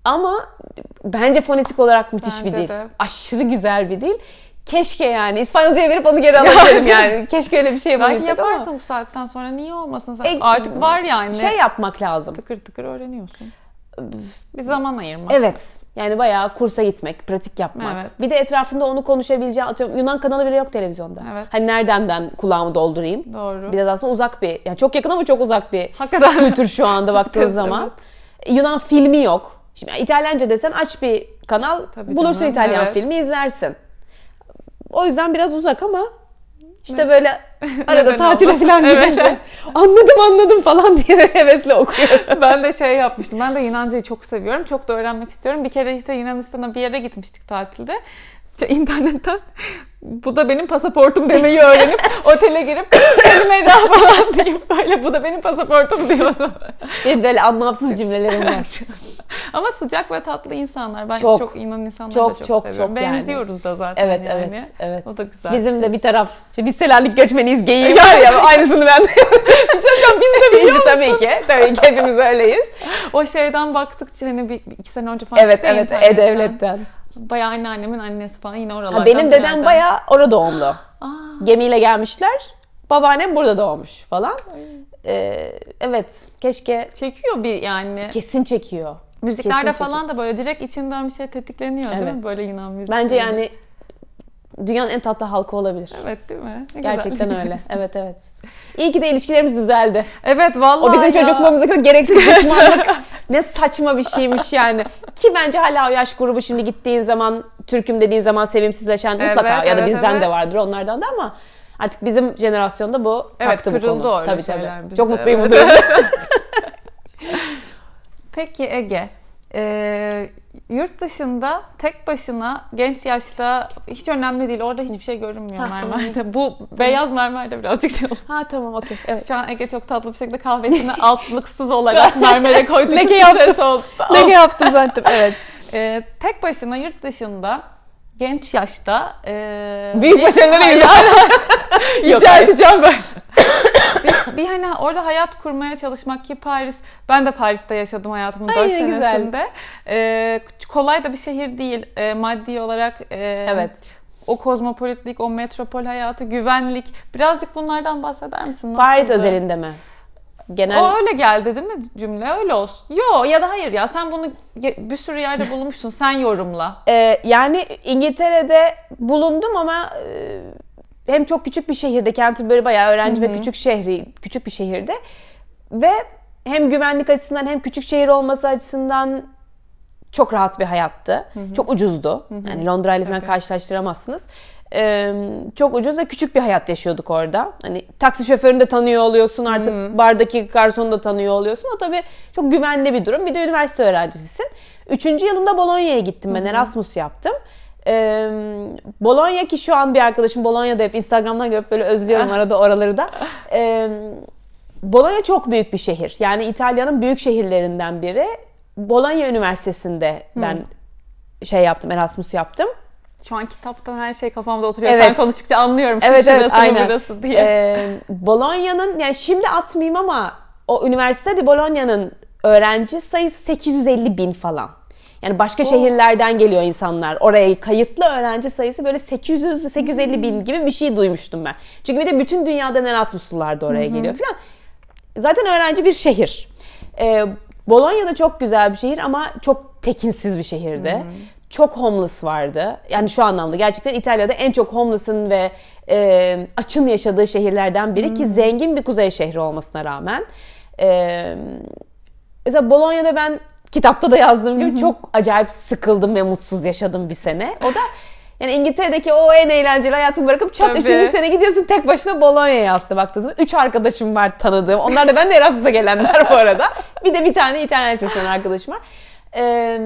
Ama bence fonetik olarak müthiş Bence bir dil. de. Aşırı güzel bir dil. Keşke yani İspanyolcaya verip onu geri alabilirim yani. Keşke öyle bir şey Belki yapabilsek ama. yaparsın bu saatten sonra niye olmasın? Sen E, artık var yani. Şey yapmak lazım. tıkır tıkır öğreniyorsun. Bir zaman ayırmak. Evet. Yani bayağı kursa gitmek, pratik yapmak. Evet. Bir de etrafında onu konuşabileceğin, atıyorum Yunan kanalı bile yok televizyonda. Evet. Hani nereden ben kulağımı doldurayım? Doğru. Biraz aslında uzak bir, yani çok yakın ama çok uzak bir Hakikaten. kültür şu anda baktığınız zaman. Yunan filmi yok. Şimdi İtalyanca desen aç bir kanal Tabii bulursun canım, İtalyan evet. filmi izlersin. O yüzden biraz uzak ama işte böyle arada tatile falan Evet. gidince anladım anladım falan diye hevesle okuyorum. ben de şey yapmıştım. Ben de Yunancayı çok seviyorum. Çok da öğrenmek istiyorum. Bir kere işte Yunanistan'a bir yere gitmiştik tatilde. İşte internetten bu da benim pasaportum demeyi öğrenip otele girip elime daha falan deyip böyle bu da benim pasaportum diyordum. Benim böyle anlamsız cümlelerim var. Ama sıcak ve tatlı insanlar. Ben Çok. çok, Yunan insanları Çok, da çok, çok, seviyorum. çok yani. Benziyoruz da zaten Evet yani. evet evet. O da güzel. Bizim bir de şey. bir taraf. İşte biz Selanik göçmeniyiz geyiği var ya aynısını ben de Bir şey söyleyeceğim, biz de biliyor musun? tabii ki. Tabii ki hepimiz öyleyiz. O şeyden baktıkça hani bir, iki sene önce falan Evet evet. E-Devlet'ten. Bayağı anneannemin annesi falan yine oralardan. Ha, benim dedem yerden. bayağı orada doğumlu. Aa, Gemiyle gelmişler. Babaannem burada doğmuş falan. Ee, evet keşke çekiyor bir yani. kesin çekiyor. Müziklerde kesin falan da böyle direkt içinden bir şey tetikleniyor değil Evet. mi? Böyle Yunan müziği. Bence yani dünyanın en tatlı halkı olabilir. Evet değil mi? Ne güzel. Gerçekten öyle. Evet evet. İyi ki de ilişkilerimiz düzeldi. Evet vallahi O bizim ya. çocukluğumuzdaki gereksiz düşmanlık ne saçma bir şeymiş yani. Ki bence hala o yaş grubu şimdi gittiğin zaman Türk'üm dediğin zaman sevimsizleşen Evet, mutlaka ya da evet, bizden de evet. vardır onlardan da ama artık bizim jenerasyonda bu Evet, kalktı bu kırıldı konu. öyle tabii şeyler tabii. bizde, Çok mutluyum bu evet. durumda. Peki Ege, e, yurt dışında tek başına genç yaşta hiç önemli değil. Orada hiçbir şey görünmüyor Ha, tamam. mermerde. Bu beyaz mermerde birazcık şey oldu. ha tamam okey. Evet. Şu an Ege çok tatlı bir şekilde kahvesini altlıksız olarak mermere koydu. Leke yaptım. Ne yaptım zaten evet. E, tek başına yurt dışında genç yaşta e, Büyük bir- imza- Yok, Rica edeceğim ben. bir, bir hani orada hayat kurmaya çalışmak ki Paris, ben de Paris'te yaşadım hayatımın Ay, 4 ne güzel. senesinde. Ee, kolay da bir şehir değil Ee, maddi olarak. e, Evet. O kozmopolitlik, o metropol hayatı, güvenlik. Birazcık bunlardan bahseder misin? Paris özelinde mi? Genel O öyle geldi değil mi cümle? Öyle olsun. Yo ya da hayır ya sen bunu bir sürü yerde bulmuşsun. Sen yorumla. Ee, yani İngiltere'de bulundum ama e, hem çok küçük bir şehirde, Canterbury bayağı öğrenci ve küçük şehri, küçük bir şehirde ve hem güvenlik açısından hem küçük şehir olması açısından çok rahat bir hayattı. Çok ucuzdu. Yani Londra ile falan karşılaştıramazsınız. Ee, çok ucuz ve küçük bir hayat yaşıyorduk orada. Hani taksi şoförünü de tanıyor oluyorsun artık bardaki garsonu da tanıyor oluyorsun. O tabii çok güvenli bir durum. Bir de üniversite öğrencisisin. Üçüncü yılımda Bologna'ya gittim ben. Erasmus yaptım. Ee, Bologna ki şu an bir arkadaşım Bologna'da hep Instagram'dan görüp böyle özlüyorum arada oraları da. Ee, Bologna çok büyük bir şehir. Yani İtalya'nın büyük şehirlerinden biri. Bologna Üniversitesi'nde ben şey yaptım, Erasmus yaptım. Şu an kitaptan her şey kafamda oturuyor. Evet. Sen konuştukça anlıyorum. Şu Evet evet şurası mı, aynen. burası diye. Ee, Bologna'nın yani şimdi atmayayım ama o üniversitede Bologna'nın öğrenci sayısı 850 bin falan. Yani başka şehirlerden geliyor insanlar. Oraya kayıtlı öğrenci sayısı böyle 800-850 bin gibi bir şey duymuştum ben. Çünkü bir de bütün dünyadan Erasmuslular da oraya geliyor falan. Zaten öğrenci bir şehir. Ee, Bologna da çok güzel bir şehir ama çok tekinsiz bir şehirdi. Çok homeless vardı. Yani şu anlamda gerçekten İtalya'da en çok homeless'ın ve e, açın yaşadığı şehirlerden biri ki zengin bir kuzey şehri olmasına rağmen. E, mesela Bologna'da ben kitapta da yazdığım gibi çok acayip sıkıldım ve mutsuz yaşadım bir sene. O da yani İngiltere'deki o en eğlenceli hayatımı bırakıp çat Tabii. üçüncü sene gidiyorsun tek başına Bologna'ya aslında baktığınız zaman. Üç arkadaşım var tanıdığım. Onlar da ben de Erasmus'a gelenler bu arada. Bir de bir tane İtalyan lisesinden arkadaşım var. Ee,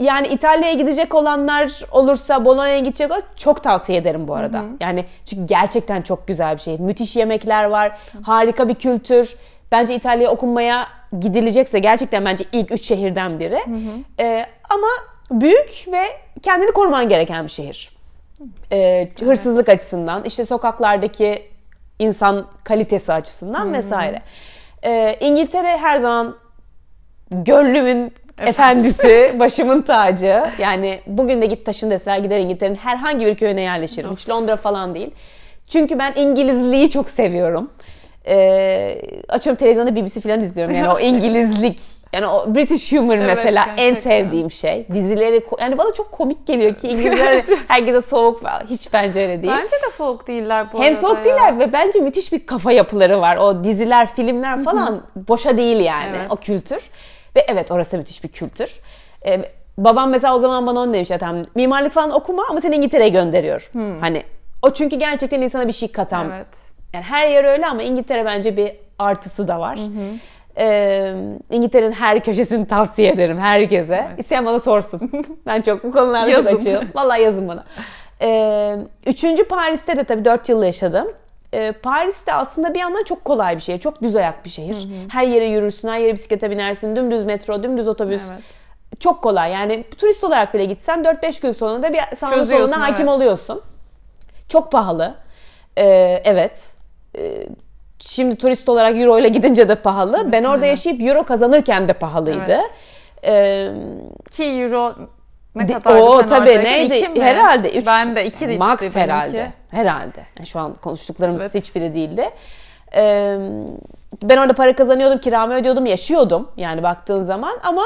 yani İtalya'ya gidecek olanlar olursa Bologna'ya gidecek ol- çok tavsiye ederim bu arada. Yani çünkü gerçekten çok güzel bir şehir. Müthiş yemekler var. Harika bir kültür. Bence İtalya'ya okunmaya gidilecekse gerçekten bence ilk üç şehirden biri. Ee, ama büyük ve kendini koruman gereken bir şehir. Ee, hırsızlık açısından, işte sokaklardaki insan kalitesi açısından vesaire. Ee, İngiltere her zaman gönlümün efendisi, başımın tacı. Yani bugün de git taşın deseler gider İngiltere'nin herhangi bir köyüne yerleşirim. Hiç Londra falan değil. Çünkü ben İngilizliği çok seviyorum. Ee, açıyorum televizyonda BBC falan izliyorum yani o İngilizlik yani o British humor Evet, mesela en gerçekten. sevdiğim şey. Dizileri yani bana çok komik geliyor ki İngilizler herkese soğuk falan. Hiç bence öyle değil. Bence de soğuk değiller bu Hem soğuk ya. değiller ve bence müthiş bir kafa yapıları var. O diziler, filmler falan boşa değil yani Evet. o kültür. Ve evet orası müthiş bir kültür. Ee, babam mesela o zaman bana onu demiş tamam mimarlık falan okuma ama seni İngiltere'ye gönderiyor. Hani o çünkü gerçekten insana bir şey katan. Evet. Yani her yer öyle ama İngiltere bence bir artısı da var. Ee, İngiltere'nin her köşesini tavsiye ederim herkese. Evet. İsteyen bana sorsun. ben çok bu konularda çok açığım. Vallahi yazın bana. Ee, üçüncü Paris'te de tabii 4 yıl yaşadım. Ee, Paris'te aslında bir yandan çok kolay bir şehir. Çok düz ayak bir şehir. Her yere yürürsün, her yere bisiklete binersin. Dümdüz metro, dümdüz otobüs. Evet. Çok kolay. Yani turist olarak bile gitsen 4-5 gün sonunda bir sağına soluna hakim evet. oluyorsun. Çok pahalı. Ee, evet. Ee, şimdi turist olarak euro ile gidince de pahalı. ben orada yaşayıp euro kazanırken de pahalıydı. Ee, 2 euro ne kadardı o tabii neydi? İki? Herhalde. Üç, Ben de 2 Max herhalde. Herhalde. Yani şu an konuştuklarımız Evet. hiçbiri değildi. Ee, ben orada para kazanıyordum, kiramı ödüyordum, yaşıyordum yani baktığın zaman ama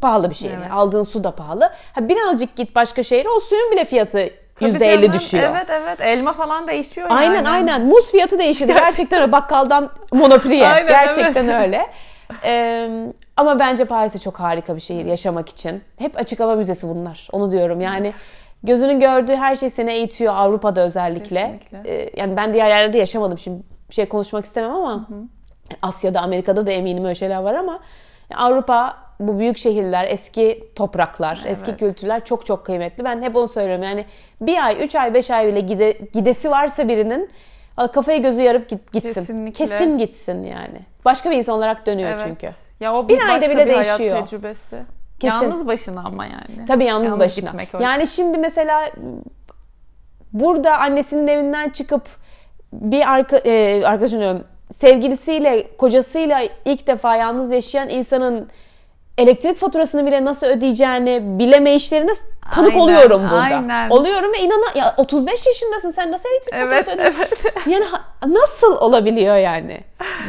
pahalı bir şey. Evet. Yani aldığın su da pahalı. Ha, birazcık git başka şehre o suyun bile fiyatı %50 canım, düşüyor. Evet evet elma falan değişiyor Aynen yani. aynen. Muz fiyatı değişirdi. Gerçekten bakkaldan monopriye. Aynen, Gerçekten evet. öyle. Ee, ama bence Paris'e çok harika bir şehir yaşamak için. Hep açık hava müzesi bunlar. Onu diyorum. Yani gözünün gördüğü her şey seni eğitiyor Avrupa'da özellikle. Kesinlikle. Ee, yani ben diğer yerlerde yaşamadım. Şimdi bir şey konuşmak istemem ama Asya'da, Amerika'da da eminim öyle şeyler var ama Avrupa bu büyük şehirler, eski topraklar, eski Evet. kültürler çok çok kıymetli. Ben hep onu söylüyorum. Yani bir ay, üç ay, beş ay bile gide, gidesi varsa birinin kafayı gözü yarıp git, gitsin. Kesinlikle. Kesin gitsin yani. Başka bir insan olarak dönüyor Evet. çünkü. Ya o Bir bir, ayda bile bir hayat değişiyor. tecrübesi. Kesin. Yalnız başına ama yani. Tabii yalnız, başına. gitmek öyle. Yani şimdi mesela burada annesinin evinden çıkıp bir arka, e, arkadaşım diyorum, sevgilisiyle, kocasıyla ilk defa yalnız yaşayan insanın elektrik faturasını bile nasıl ödeyeceğini bilemeyişlerine tanık Aynen, oluyorum burada. aynen. Oluyorum ve inana ya 35 yaşındasın sen nasıl elektrik Evet, faturası ödüyorsun? Yani ha- nasıl olabiliyor yani?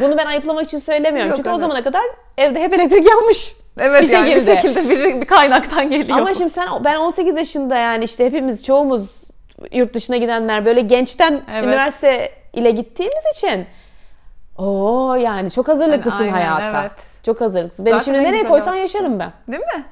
Bunu ben ayıplamak için söylemiyorum. Yok, Çünkü o evet. zamana kadar evde hep elektrik yanmış. Evet bir yani şekilde. bir şekilde bir, bir kaynaktan geliyor. Ama şimdi sen ben 18 yaşında yani işte hepimiz çoğumuz yurt dışına gidenler böyle gençten Evet. üniversite ile gittiğimiz için o yani çok hazırlıklısın Aynen, hayata. evet. Çok hazırlıklısın. Beni Zaten şimdi en nereye güzel koysan yaşarım ben. Değil mi?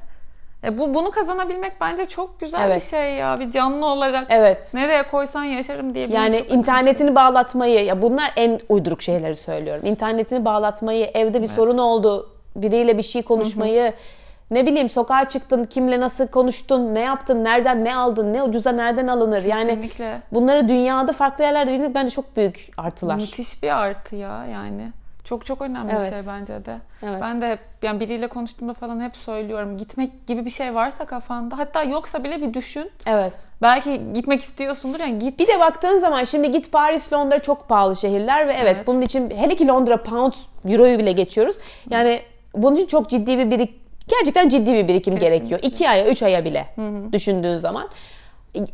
E bu bunu kazanabilmek bence çok güzel Evet. bir şey ya. Bir canlı olarak Evet. nereye koysan yaşarım diye. Yani internetini bağlatmayı ya bunlar en uyduruk şeyleri söylüyorum. İnternetini bağlatmayı, evde bir sorun oldu, biriyle bir şey konuşmayı, ne bileyim sokağa çıktın, kimle nasıl konuştun, ne yaptın, nereden ne aldın, ne ucuza nereden alınır. Yani Kesinlikle. bunları dünyada farklı yerlerde bilmek bence çok büyük artılar. Müthiş bir artı ya yani. Çok çok önemli Evet. bir şey bence de. Evet. Ben de hep yani biriyle konuştuğumda falan hep söylüyorum. Gitmek gibi bir şey varsa kafanda hatta yoksa bile bir düşün. Evet. Belki gitmek istiyorsundur yani git. Bir de baktığın zaman şimdi git Paris, Londra çok pahalı şehirler ve evet, Evet. bunun için hele ki Londra pound, euroyu bile geçiyoruz. Yani bunun için çok ciddi bir birik gerçekten ciddi bir birikim Kesinlikle. gerekiyor. İki aya, üç aya bile düşündüğün zaman.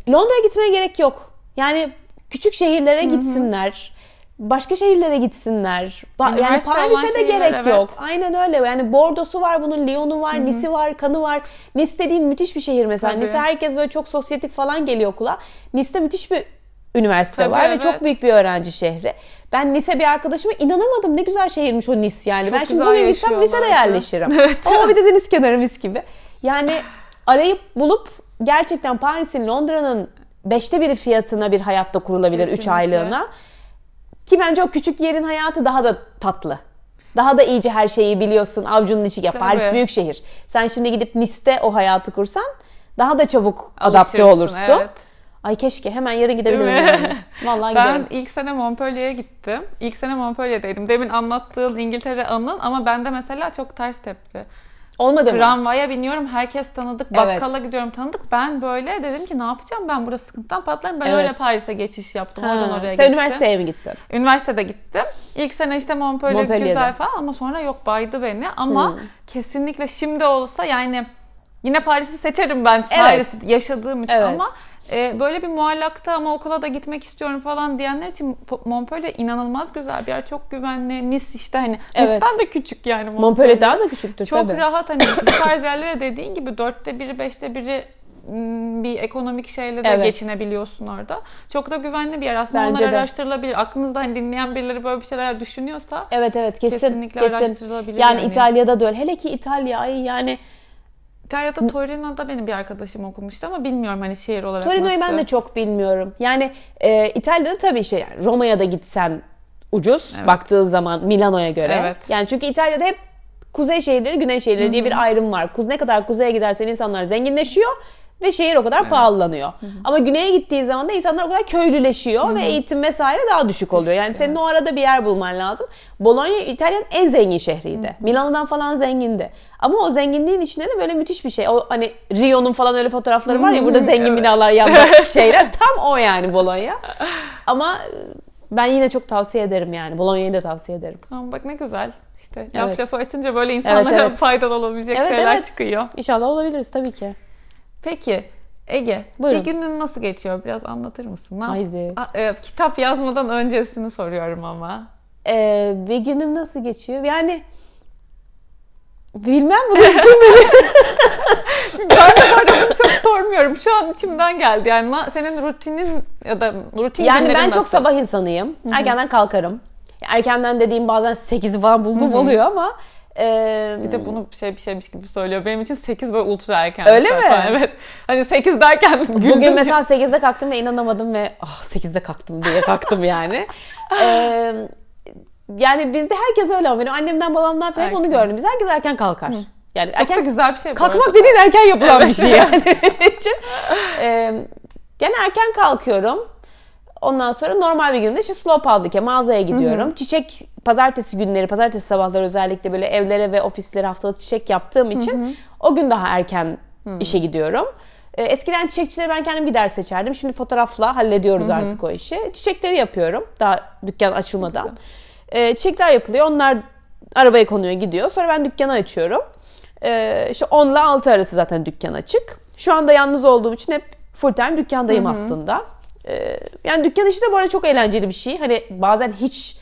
Londra'ya gitmeye gerek yok. Yani küçük şehirlere gitsinler. Başka şehirlere gitsinler. Ba- yani Paris'e de gerek evet. yok. Aynen öyle. Yani Bordeaux'u var bunun, Lyon'u var, Nice'i var, Cannes'ı var. Nice dediğin müthiş bir şehir mesela. Tabii. Nice herkes böyle çok sosyetik falan geliyor okula. Nice'de müthiş bir üniversite Tabii, var ve evet. çok büyük bir öğrenci şehri. Ben Nice bir arkadaşıma inanamadım. Ne güzel şehirmiş o Nice yani. Çok ben şimdi bugün gitsem Nice'de yerleşirim. Evet. Ama bir de deniz kenarı mis gibi. Yani arayıp bulup gerçekten Paris'in, Londra'nın beşte biri fiyatına bir hayatta kurulabilir 3 Kesinlikle. aylığına. Ki bence o küçük yerin hayatı daha da tatlı. Daha da iyice her şeyi biliyorsun. Avucunun içi. Ya Tabii. Paris büyük şehir. Sen şimdi gidip Nice'de o hayatı kursan daha da çabuk adapte Alışırsın, olursun. evet. Ay keşke hemen yarın gidebilirim yani. Vallahi Ben giderim. ilk sene Montpellier'e gittim. İlk sene Montpellier'deydim. Demin anlattığın İngiltere anın ama bende mesela çok ters tepti. Olmadı mı? Tramvaya biniyorum, herkes tanıdık. Bakkala gidiyorum, tanıdık. Ben böyle dedim ki ne yapacağım ben burada sıkıntıdan patlarım. Ben Evet. öyle Paris'e geçiş yaptım. Ha, Oradan oraya Sen geçtim. üniversiteye mi gittin? Üniversitede gittim. İlk sene işte Montpellier Montpellier'de. güzel falan ama sonra yok baydı beni. Ama Hmm. kesinlikle şimdi olsa yani yine Paris'i seçerim ben. Paris yaşadığım için Evet. ama e, böyle bir muallakta ama okula da gitmek istiyorum falan diyenler için Montpellier inanılmaz güzel bir yer. Çok güvenli. Nice işte hani Evet. Nice'den de küçük yani Montpellier. Montpellier daha da küçüktür Çok tabii. rahat hani bu tarz yerlere dediğin gibi dörtte biri beşte biri bir ekonomik şeyle de Evet. geçinebiliyorsun orada. Çok da güvenli bir yer aslında. Bence Onlar de. araştırılabilir. Aklınızda hani dinleyen birileri böyle bir şeyler düşünüyorsa Evet evet kesin. Kesinlikle kesin. araştırılabilir Yani, yani. İtalya'da da öyle. Hele ki İtalya ay yani İtalya'da Torino'da benim bir arkadaşım okumuştu ama bilmiyorum hani şehir olarak Torino'yu nasıl. ben de çok bilmiyorum. Yani e, İtalya'da tabii şey yani Roma'ya da gitsen ucuz Evet. baktığın zaman Milano'ya göre. Evet. Yani çünkü İtalya'da hep kuzey şehirleri, güney şehirleri diye bir ayrım var. Kuz ne kadar kuzeye gidersen insanlar zenginleşiyor ve şehir o kadar pahalanıyor. Ama güneye gittiği zaman da insanlar o kadar köylüleşiyor ve eğitim vesaire daha düşük oluyor. Yani senin o arada bir yer bulman lazım. Bologna İtalya'nın en zengin şehriydi. Milano'dan falan zengindi. Ama o zenginliğin içinde de böyle müthiş bir şey. O hani Rio'nun falan öyle fotoğrafları var ya burada zengin Evet. binalar yanda şeyler. Tam o yani Bologna. Ama ben yine çok tavsiye ederim yani. Bologna'yı da tavsiye ederim. Tamam bak ne güzel. İşte Evet. lafı açınca böyle insanlara Evet, evet. faydalı olabilecek Evet şeyler evet. çıkıyor. İnşallah olabiliriz tabii ki. Peki Ege, Buyurun. bir günün nasıl geçiyor? Biraz anlatır mısın? Ne yap- Haydi. Aa, e, kitap yazmadan öncesini soruyorum ama. Ee, bir günüm nasıl geçiyor? Yani bilmem bunu düşünmedim. Ben de bunu çok sormuyorum. Şu an içimden geldi. Yani senin rutinin ya da rutin yani günlerin ben çok nasıl? sabah insanıyım. Erkenden kalkarım. Erkenden dediğim bazen 8'i falan bulduğum oluyor ama e, Bir de bunu şey bir şeymiş gibi söylüyor. Benim için 8 böyle ultra erken. Öyle mi? Evet. Hani 8 derken güldüm. Bugün mesela 8'de kalktım ve inanamadım ve ah 8'de kalktım diye kalktım yani. Ee, yani bizde herkes öyle ama benim annemden babamdan falan hep onu Erken. gördüm. Biz herkes erken kalkar. Yani Çok da erken güzel bir şey kalkmak dediğin erken yapılan bir şey yani. Ee, yani erken kalkıyorum. Ondan sonra normal bir günde işte slow public'e mağazaya gidiyorum. Çiçek pazartesi günleri, pazartesi sabahları özellikle böyle evlere ve ofislere haftalık çiçek yaptığım için o gün daha erken işe gidiyorum. Ee, Eskiden çiçekçilere ben kendim gider seçerdim. Şimdi fotoğrafla hallediyoruz artık o işi. Çiçekleri yapıyorum daha dükkan açılmadan. Ee, çiçekler yapılıyor. Onlar arabaya konuyor gidiyor. Sonra ben dükkanı açıyorum. Ee, işte 10 ile 6 arası zaten dükkan açık. Şu anda yalnız olduğum için hep full time dükkandayım aslında. Ee, yani dükkan işi de bu arada çok eğlenceli bir şey. Hani bazen hiç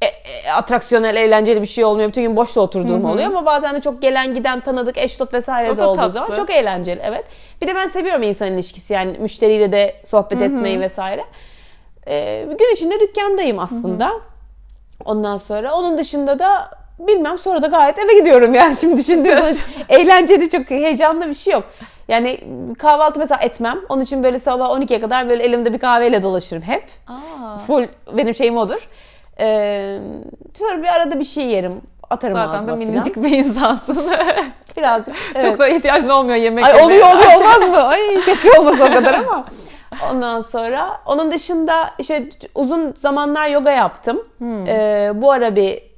e, e, atraksiyonel, eğlenceli bir şey olmuyor. Bütün gün boşta oturduğum oluyor ama bazen de çok gelen giden tanıdık eş dost vesaire O de olduğu tatlı. zaman çok eğlenceli. Evet. Bir de ben seviyorum insan ilişkisi yani müşteriyle de sohbet etmeyi vesaire. Ee, gün içinde dükkandayım aslında. Ondan sonra onun dışında da bilmem sonra da gayet eve gidiyorum yani şimdi düşündüğüm zaman eğlenceli çok heyecanlı bir şey yok. Yani kahvaltı mesela etmem. Onun için böyle sabah 12'ye kadar böyle elimde bir kahveyle dolaşırım hep. Aa. Full benim şeyim odur. Ee, sonra bir arada bir şey yerim. Atarım Zaten de ağzıma minicik falan. bir insansın. Birazcık. evet. Çok da ihtiyacın olmuyor yemek Ay oluyor oluyor olmaz mı? Ay keşke olmasa o kadar ama. Ondan sonra onun dışında işte uzun zamanlar yoga yaptım. Hmm. Ee, bu ara bir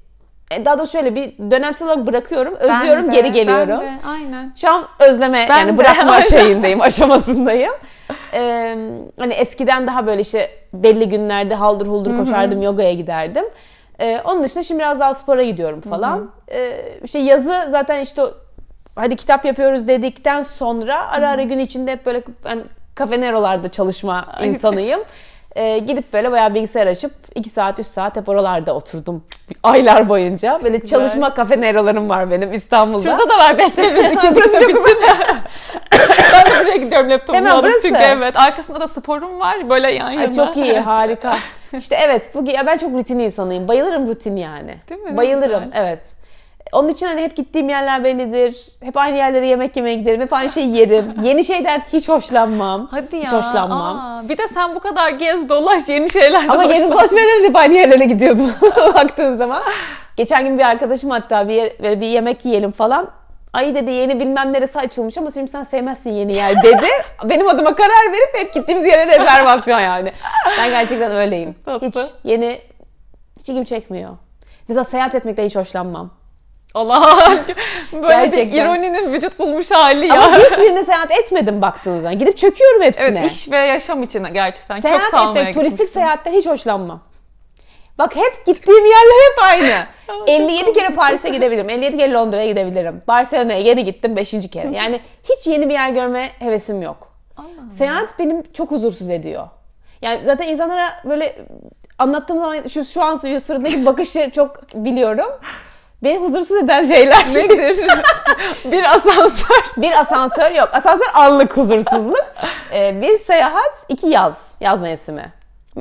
daha da şöyle bir dönemsel olarak bırakıyorum. Ben Özlüyorum, de, geri geliyorum. Ben de, aynen. Şu an özleme Ben yani de, bırakma aynen. şeyindeyim, aşamasındayım. Ee, hani eskiden daha böyle işte belli günlerde haldır huldur koşardım, yogaya giderdim. Ee, onun dışında şimdi biraz daha spora gidiyorum falan. Ee, işte yazı zaten işte hadi kitap yapıyoruz dedikten sonra ara ara gün içinde hep böyle ben kafe nerolarda çalışma insanıyım. Ee, gidip böyle bayağı bilgisayar açıp 2 saat 3 saat hep oralarda oturdum aylar boyunca. Böyle güzel. çalışma kafe nerolarım var benim İstanbul'da. Şurada da var beklemiyoruz ikinci çok için. ben de buraya gidiyorum laptopumu Hemen alıp burası. çünkü evet. Arkasında da sporum var böyle yan yana. Ay çok iyi, harika. İşte evet, bu ben çok rutin insanıyım. Bayılırım rutin yani. Değil mi? Bayılırım, güzel. evet. Onun için hani hep gittiğim yerler bellidir. Hep aynı yerlere yemek yemeye giderim. Hep aynı şeyi yerim. Yeni şeyden hiç hoşlanmam. Hadi ya. Hiç hoşlanmam. Aa, bir de sen bu kadar gez dolaş yeni şeyler Ama gezip dolaşmaya da hep aynı yerlere gidiyordum baktığın zaman. Geçen gün bir arkadaşım hatta bir, yer, bir yemek yiyelim falan. Ay dedi yeni bilmem neresi açılmış ama şimdi sen sevmezsin yeni yer dedi. Benim adıma karar verip hep gittiğimiz yere rezervasyon yani. Ben gerçekten öyleyim. Tatlı. Hiç yeni hiç ilgim çekmiyor. Mesela seyahat etmekten hiç hoşlanmam. Allah böyle bir Gerçekten. ironinin vücut bulmuş hali ya. Ama hiçbirine seyahat etmedim baktığınız zaman. Gidip çöküyorum hepsine. Evet iş ve yaşam için gerçekten çok Seyahat salmaya etmek, turistik seyahatten hiç hoşlanmam. Bak hep gittiğim yerler hep aynı. 57 kere Paris'e gidebilirim. 57 kere Londra'ya gidebilirim. Barcelona'ya yeni gittim 5. kere. Yani hiç yeni bir yer görme hevesim yok. Allah. Seyahat benim çok huzursuz ediyor. Yani zaten insanlara böyle anlattığım zaman şu, şu an sırasındaki bakışı çok biliyorum. Beni huzursuz eden şeyler. Nedir? bir asansör. bir asansör yok. Asansör anlık huzursuzluk. Ee, bir seyahat, iki yaz. Yaz mevsimi.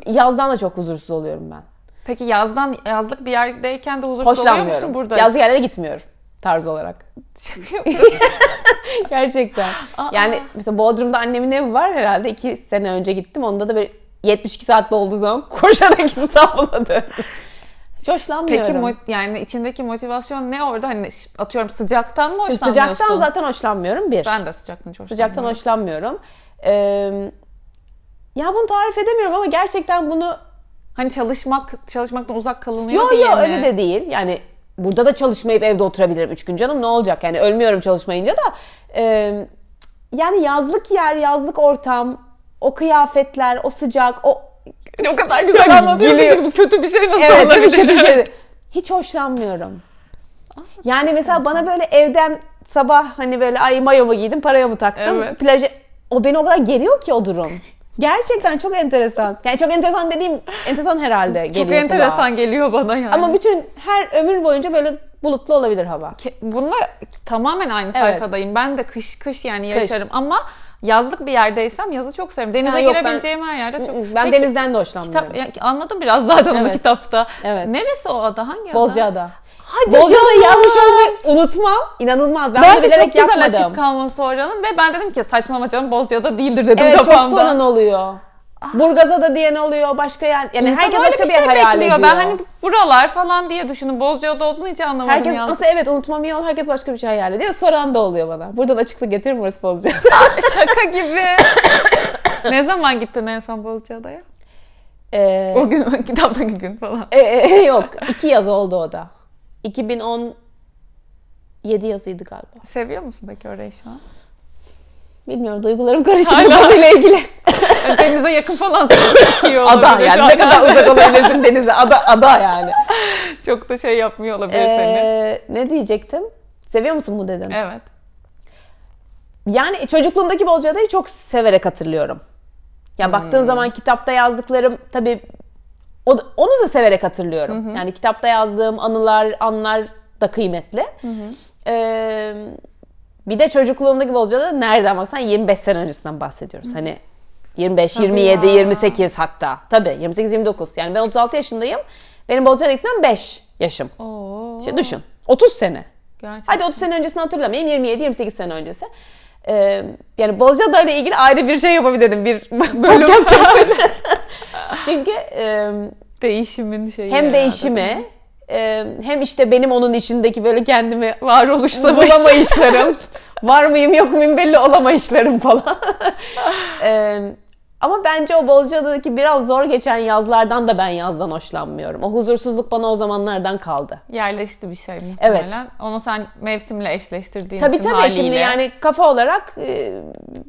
Yazdan da çok huzursuz oluyorum ben. Peki yazdan yazlık bir yerdeyken de huzursuz oluyor musun burada? Yazlık yerlere gitmiyorum tarz olarak. Gerçekten. Aa. Yani mesela Bodrum'da annemin evi var herhalde. iki sene önce gittim. Onda da böyle 72 saatte olduğu zaman koşarak İstanbul'a döndüm. Hiç hoşlanmıyorum. Peki mo- yani içindeki motivasyon ne orada? Hani atıyorum sıcaktan mı Şimdi hoşlanmıyorsun? sıcaktan zaten hoşlanmıyorum bir. Ben de sıcaktan çok Sıcaktan hoşlanmıyorum. hoşlanmıyorum. Ee, ya bunu tarif edemiyorum ama gerçekten bunu Hani çalışmak, çalışmaktan uzak kalınıyor Yo diye yo mi? öyle de değil. Yani burada da çalışmayıp evde oturabilirim 3 gün canım ne olacak? Yani ölmüyorum çalışmayınca da. Ee, yani yazlık yer, yazlık ortam, o kıyafetler, o sıcak, o O kadar güzel anlatıyorsun ki bu kötü bir şey nasıl evet çok olabilir? kötü bir şey. Hiç hoşlanmıyorum. Yani mesela bana böyle evden sabah hani böyle ay mayomu giydim, parayomu taktım. Evet. Plaja o beni o kadar geriyor ki o durum. Gerçekten çok enteresan. Yani çok enteresan dediğim enteresan herhalde Çok geliyor kulağa. enteresan geliyor bana yani. Ama bütün her ömür boyunca böyle bulutlu olabilir hava. Bununla tamamen aynı Evet. sayfadayım. Ben de kış kış yani Kış. yaşarım ama yazlık bir yerdeysem yazı çok severim. Denize Ha, yok, girebileceğim her yerde çok. Ben Peki, denizden de hoşlanmıyorum. kitap ya, anladım biraz zaten onu Evet. kitapta. Evet. Neresi o ada? Hangi ada? Bozcaada. Hadi Bozcaada yazmış olmayı unutmam. İnanılmaz. Ben Bence çok bilerek güzel yapmadım. açık kalması oranın ve ben dedim ki saçmalama canım Bozcaada değildir dedim Evet çok kafamda. soran oluyor. Burgazada diyen oluyor, başka yer. Yani İnsan herkes başka bir şey hayal bekliyor. ediyor. Ben hani buralar falan diye düşündüm. Bozcaada olduğunu hiç anlamadım Herkes yalnız. nasıl evet unutmam iyi ol. Herkes başka bir şey hayal ediyor. Soran da oluyor bana. Buradan açıklık getirir mi orası Bozcaada? Şaka gibi. ne zaman gittin en son Bozcaada'ya? ee, O gün kitaptaki gün falan. e, e, yok. iki yaz oldu o da. 2017 yazıydı galiba. Seviyor musun peki orayı şu an? Bilmiyorum duygularım karışık bu konuyla ilgili. Denize yakın falan iyi ada olabilir şu yani an. ne kadar uzak olabilirsin denize. Ada, ada yani. Çok da şey yapmıyor olabilir seni. Ee, ne diyecektim? Seviyor musun bu dedim. Evet. Yani çocukluğumdaki Bozcaada'yı çok severek hatırlıyorum. Ya baktığın zaman kitapta yazdıklarım tabii o, onu da severek hatırlıyorum. Yani kitapta yazdığım anılar, anlar da kıymetli. Ee, bir de çocukluğumdaki Bozcaada nereden baksan 25 sene öncesinden bahsediyoruz. Hani 25, Tabii 27, ya. 28 hatta. Tabii 28, 29. Yani ben 36 yaşındayım. Benim Bozcaada'ya gitmem 5 yaşım. Oo. İşte düşün. 30 sene. Gerçekten. Hadi 30 sene öncesini hatırlamayayım. 27-28 sene öncesi. Ee, yani Bozcaada ile ilgili ayrı bir şey yapabilirim. Bir bölüm. Çünkü e, Değişimin şeyi. hem herhalde, değişime değil mi? E, hem işte benim onun içindeki böyle kendimi varoluşla bulamayışlarım. var mıyım yok muyum belli olamayışlarım falan. Ama bence o Bozcaada'daki biraz zor geçen yazlardan da ben yazdan hoşlanmıyorum. O huzursuzluk bana o zamanlardan kaldı. yerleşti bir şey muhtemelen. Evet. Onu sen mevsimle eşleştirdiğin Tabii için tabii haliyle. şimdi yani kafa olarak